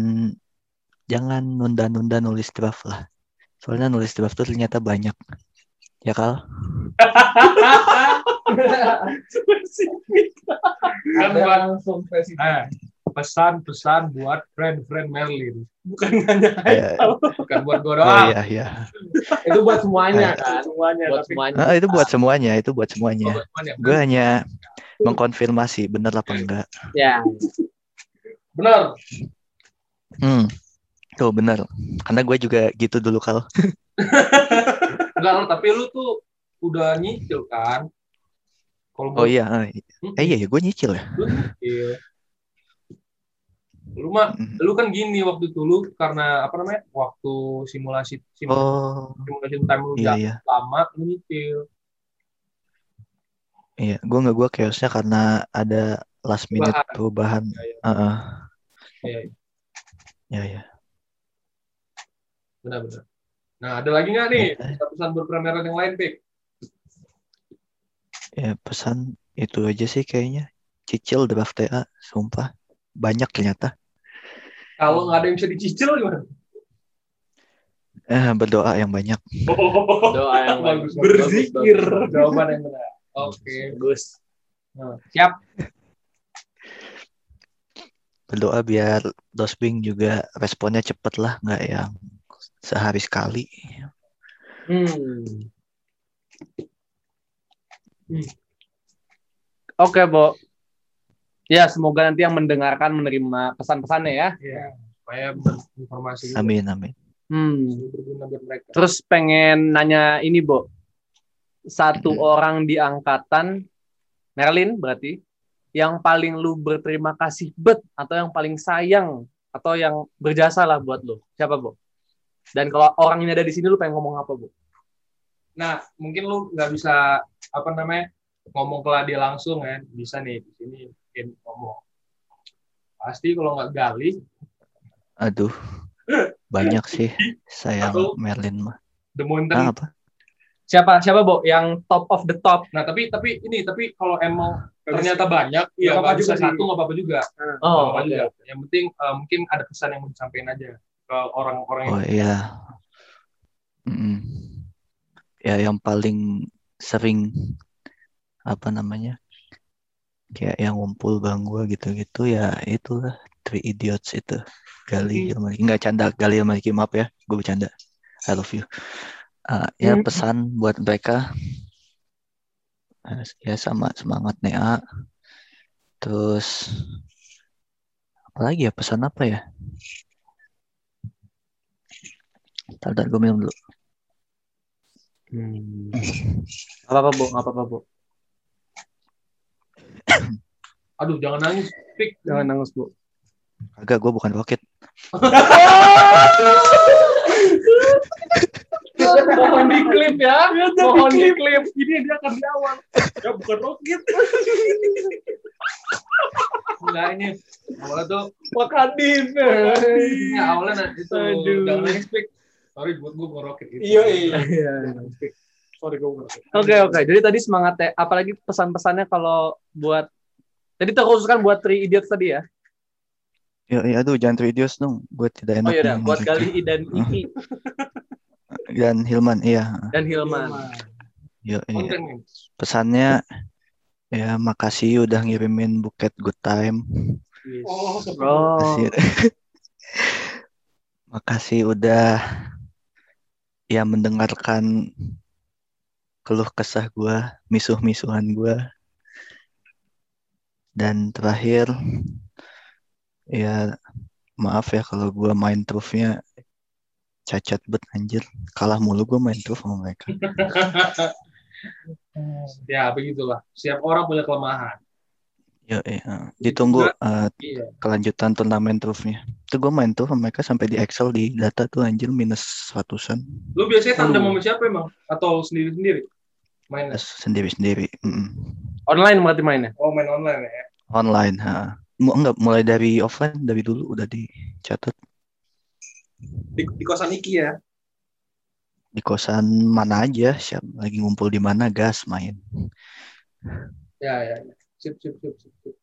jangan nunda-nunda nulis draft lah. Soalnya nulis draft tuh ternyata banyak. Ya kal? Kan langsung spesifik. Pesan-pesan buat friend-friend Merlin. Bukan hanya Eh, bukan buat gue oh doang. iya iya. Itu buat semuanya Eh, kan. Semuanya, Buat tapi semuanya. Ah, itu buat semuanya, itu buat semuanya. buat semuanya. Gue hanya mengkonfirmasi bener apa enggak. Ya. Benar. Hmm. Tuh bener. Karena gue juga gitu dulu kal. Enggak, tapi lu tuh udah nyicil kan? Kalau Oh iya. eh, Hmm, Eh iya ya, gue nyicil ya. lu nyicil. Lu mah, Hmm. lu kan gini waktu itu lu karena apa namanya? Waktu simulasi simulasi, Oh simulasi time lu iya iya. lama lu nyicil. Iya, gue nggak gue chaosnya karena ada last minute Perubahan. perubahan. Ya, ya. Heeh. Iya, iya. Ya ya. benar-benar. Nah, ada lagi nggak nih Ada. pesan buat premieran yang lain, Pik? Ya pesan itu aja sih kayaknya. Cicil draft TA, sumpah banyak ternyata. Kalau nggak ada yang bisa dicicil gimana? Eh berdoa yang banyak. Doa yang Bagus, berzikir. Jawaban yang benar. Oke. Bagus. Nah, siap. Berdoa biar dosbing juga responnya cepet lah, nggak yang sehari sekali. Hmm. Oke, Bo. Ya, semoga nanti yang mendengarkan menerima pesan-pesannya ya. Iya. Supaya berinformasi juga. Amin amin. Hmm. Terus pengen nanya ini, Bo. Satu Hmm. orang di angkatan Merlin berarti yang paling lu berterima kasih bet atau yang paling sayang atau yang berjasa lah buat lu. Siapa, Bo? Dan kalau orang ini ada di sini lu pengen ngomong apa, Bo? Nah, mungkin lu nggak bisa apa namanya ngomong ke dia langsung kan? Bisa nih di sini mungkin ngomong. Pasti kalau nggak gali, Aduh, banyak sih sayang Atau- Merlin mah. the mountain. Ah, apa? Siapa siapa, Bo? Yang top of the top. Nah, tapi tapi ini tapi kalau emang ternyata banyak, ya bisa juga sih. satu nggak apa-apa juga. Nggak Oh, oke. juga. Yang penting eh, mungkin ada pesan yang mau disampaikan aja ke orang-orang yang Oh iya. Mm. Ya yang paling sering apa namanya? Kayak yang ngumpul bang gua gitu-gitu ya itulah Three Idiots itu. Gali Ilmari. Enggak canda Gali Ilmari maaf ya. Gue bercanda. I love you. Ah, ya Hmm. pesan buat mereka ya sama semangat Nea. Terus apa lagi ya pesan apa ya? Ntar gue minum dulu. Hmm. Gak apa-apa, Bo. Gak apa-apa, Bo. Aduh jangan nangis, Pik. Jangan nangis, Bu. Agak gue bukan roket. Mohon di klip ya. Mohon di klip. Ini dia akan di awal. Ya bukan roket. Enggak ini awalnya tuh Makadif. ya awalnya nah, itu Aduh. jangan nangis Pik. Sorry buat gue bukan roket gitu. Iya, iya. Sorry gue bukan roket. Oke, oke. Jadi tadi semangatnya, apalagi pesan-pesannya kalau buat jadi terkhusus kan buat Three Idiots tadi ya. Ya, ya aduh jangan videos dong. Gue tidak enak. Oh iya buat. Gali dan Iki Dan Hilman, iya. dan Hilman. Yo, iya. Konten. Pesannya ya makasih udah ngirimin buket good time. Oh, Oh. Makasih, makasih udah ya mendengarkan keluh kesah gua, misuh-misuhan gua. Dan terakhir ya maaf ya kalau gua main trufnya cacat bet anjir. Kalah mulu gua main truf sama mereka. ya begitulah. Setiap orang punya kelemahan. Yo, iya. Ditunggu eh, Iya. kelanjutan turnamen trufnya. Itu gua main sama mereka sampai di Excel di data tuh anjir minus ratusan. Lu biasanya tandem sama siapa emang? Atau sendiri-sendiri? Mainnya? Sendiri-sendiri. Mm-mm. Online berarti mainnya. Oh, main online ya? Online, ha. Mu- Enggak, mulai dari offline dari dulu udah dicatat Di, di kosan Iki ya. di kosan mana aja, siap lagi ngumpul di mana gas main. Ya, ya. ya. Sip, sip, sip, sip. sip.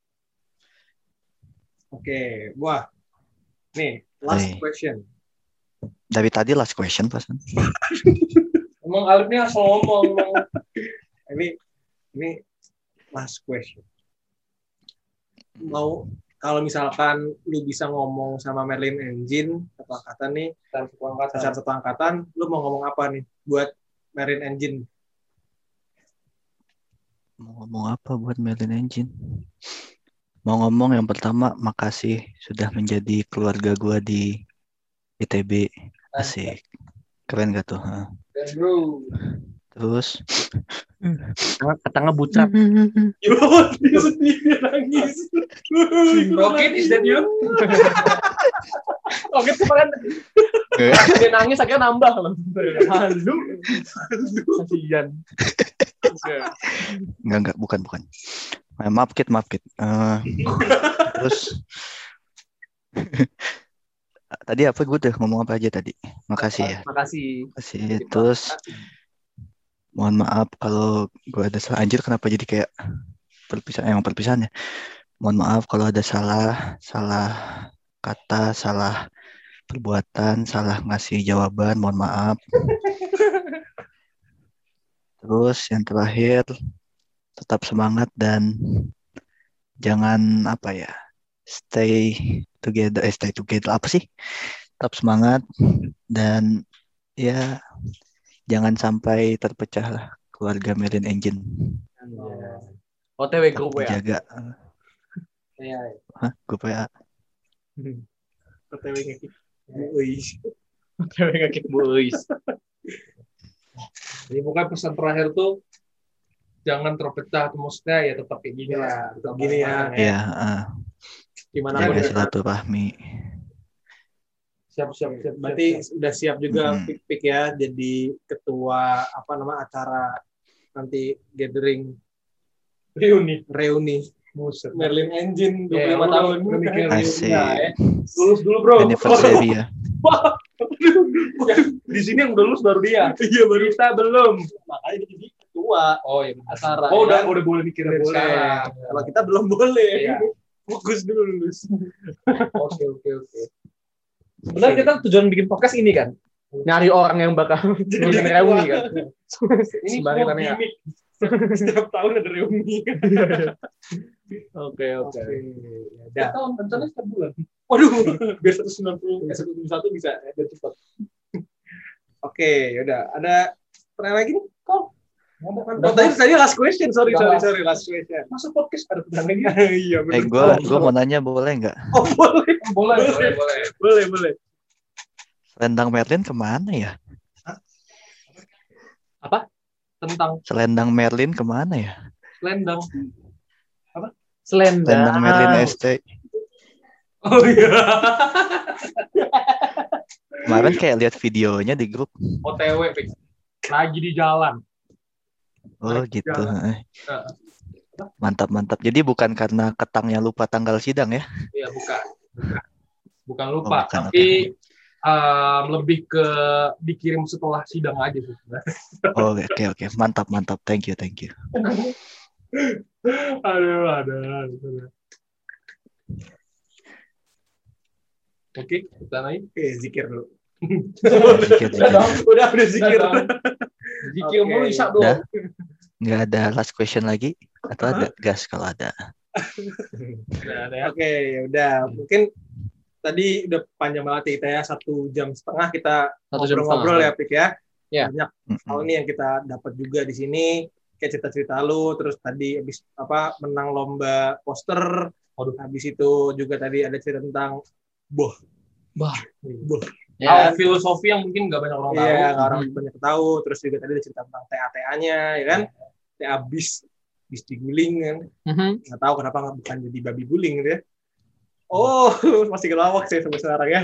Oke, wah. Nih, last Nih. question. Dari tadi last question pasan. Emang ini asal ngomong. Ini ini last question. Mau kalau misalkan lu bisa ngomong sama Merlin Engine satu angkatan nih, Dan satu angkatan. satu angkatan, lu mau ngomong apa nih buat Merlin Engine? Mau ngomong apa buat Merlin Engine? Mau ngomong yang pertama makasih sudah menjadi keluarga gua di ITB. Asik. Keren gak tuh? ha? Dan bro. Terus tengah bucat. Yo, dia sendiri nangis. Rocket, is that you? Oke, kemarin dia nangis akhirnya nambah loh. Halu. Kasihan. Enggak, enggak, bukan, bukan. Eh, maaf, Kit, maaf, Kit. Eh, terus, tadi apa gue udah ngomong apa aja tadi? Makasih ya. Makasih. Makasih. Terus, mohon maaf kalau gue ada salah. Anjir, kenapa jadi kayak perpisahan, emang perpisahan ya? Mohon maaf kalau ada salah, salah kata, salah perbuatan, salah ngasih jawaban, mohon maaf. Terus yang terakhir, tetap semangat dan jangan apa ya, stay together, eh stay together apa sih? Tetap semangat dan ya jangan sampai terpecah lah keluarga Merlin Engine. OTW Tetap grup ya. dijaga. Iya, Hah, grup WA. OTW ngekik. Wih. OTW ngekik boys. Jadi pokoknya pesan terakhir tuh jangan terpecah maksudnya ya tetap kayak gini Ya, lah. tetap gini ya. Ya, ah, Gimana jaga pun silaturahmi. Siap, siap, siap. Berarti udah siap juga Mm-mm. pik-pik ya jadi ketua apa nama acara nanti gathering reuni. reuni Buset. Merlin Engine 25 Ya, udah- tahun. Asik. ya, ya. Lulus dulu bro. Anniversary ya. Di sini yang udah lulus baru dia. Iya baru Kita belum. makanya dia jadi ketua Oh iya. acara. Oh udah ya. udah boleh mikir dari boleh. sekarang. Kalau kita belum boleh. Iya. Fokus dulu lulus. Oke oke oke. Sebenarnya kita tujuan bikin podcast ini kan. Nyari orang yang bakal jadi reuni kan. Ini Sembari semua tanya. gimmick. Setiap tahun ada reuni. Oke, oke. Ya Setiap tahun rencananya setiap bulan. Waduh, biar 190 eh 171 bisa ya, cepat. Oke, yaudah. Ada pertanyaan lagi nih? Kok? Oh, tadi tadi last question, sorry, sorry, last. sorry, last question. Masa podcast ada pertanyaan lagi? Iya, Eh, benar. gue gua mau nanya boleh nggak? Oh, boleh, Boleh, boleh, boleh. boleh, boleh. Selendang Merlin ke mana ya? Tentang Selendang Merlin ke mana ya? selendang. Selendang. Selendang Merlin ST. Oh iya. Kemarin kayak lihat videonya di grup. OTW. Lagi di jalan. Oh Lagi gitu. jalan. Mantap mantap. Jadi bukan karena ketangnya lupa tanggal sidang ya? Iya, bukan. Bukan, bukan lupa, Oh, bukan, tapi um, lebih ke dikirim setelah sidang aja sih. sebenarnya. Oh oke oke mantap mantap. Thank you thank you. aduh, aduh, aduh. Oke, kita naik. Oke, zikir dulu. Zikir, zikir. Udah, udah, udah zikir. Zikir Oke. mulu isya Udah. dong. Nggak ada last question lagi? Atau ada gas kalau ada? Oke, ya udah. Mungkin tadi udah panjang banget ya kita ya satu jam setengah kita Satu jam ngobrol-ngobrol ya. Pik ya. Ya. banyak hal nih yang kita dapat juga di sini kayak cerita-cerita lu terus tadi habis apa menang lomba poster Waduh. habis itu juga tadi ada cerita tentang boh Bah. boh Ya. Tahu filosofi yang mungkin nggak banyak orang tahu. iya nggak orang banyak tahu terus juga tadi ada cerita tentang TA-TA-nya ya kan TA bis bis diguling kan Mhm. nggak tahu kenapa nggak bukan jadi babi guling gitu ya oh masih gelawak sih sampai sekarang ya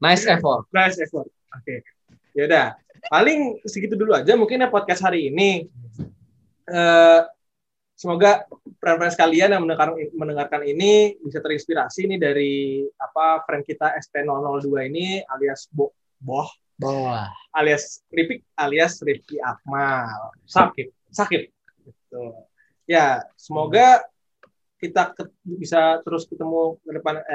Nice effort. Nice effort. Oke. Ya udah. Paling segitu dulu aja mungkin ya podcast hari ini. Eh semoga friend-friend sekalian yang mendengar, mendengarkan ini bisa terinspirasi nih dari apa friend kita ST002 ini alias Bo, Boh Bawah. alias Ripik alias Rifki Akmal. Sakit. Sakit. Gitu. Ya, semoga kita ke- bisa terus ketemu ke depan.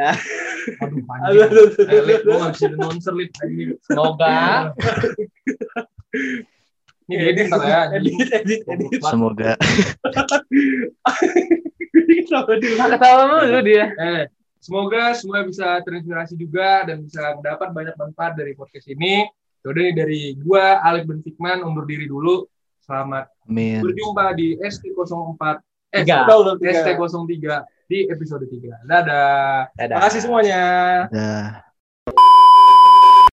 Eh, Aduh, aduh, panjang. aduh, Eh, Lip, aduh. gua nggak bisa announcer, Lip. Ini Semoga ini diedit ntar ya. Edit, edit, edit. Semoga ketawa mulu dia. Eh, semoga semua bisa terinspirasi juga dan bisa mendapat banyak manfaat dari podcast ini. Yaudah nih dari gua Alek bin Fikman undur diri dulu. Selamat amin. berjumpa di ST04 eh Tiga. Udah, udah, tiga. ST03 di episode 3. Dadah. Dadah. Terima kasih semuanya. Dah.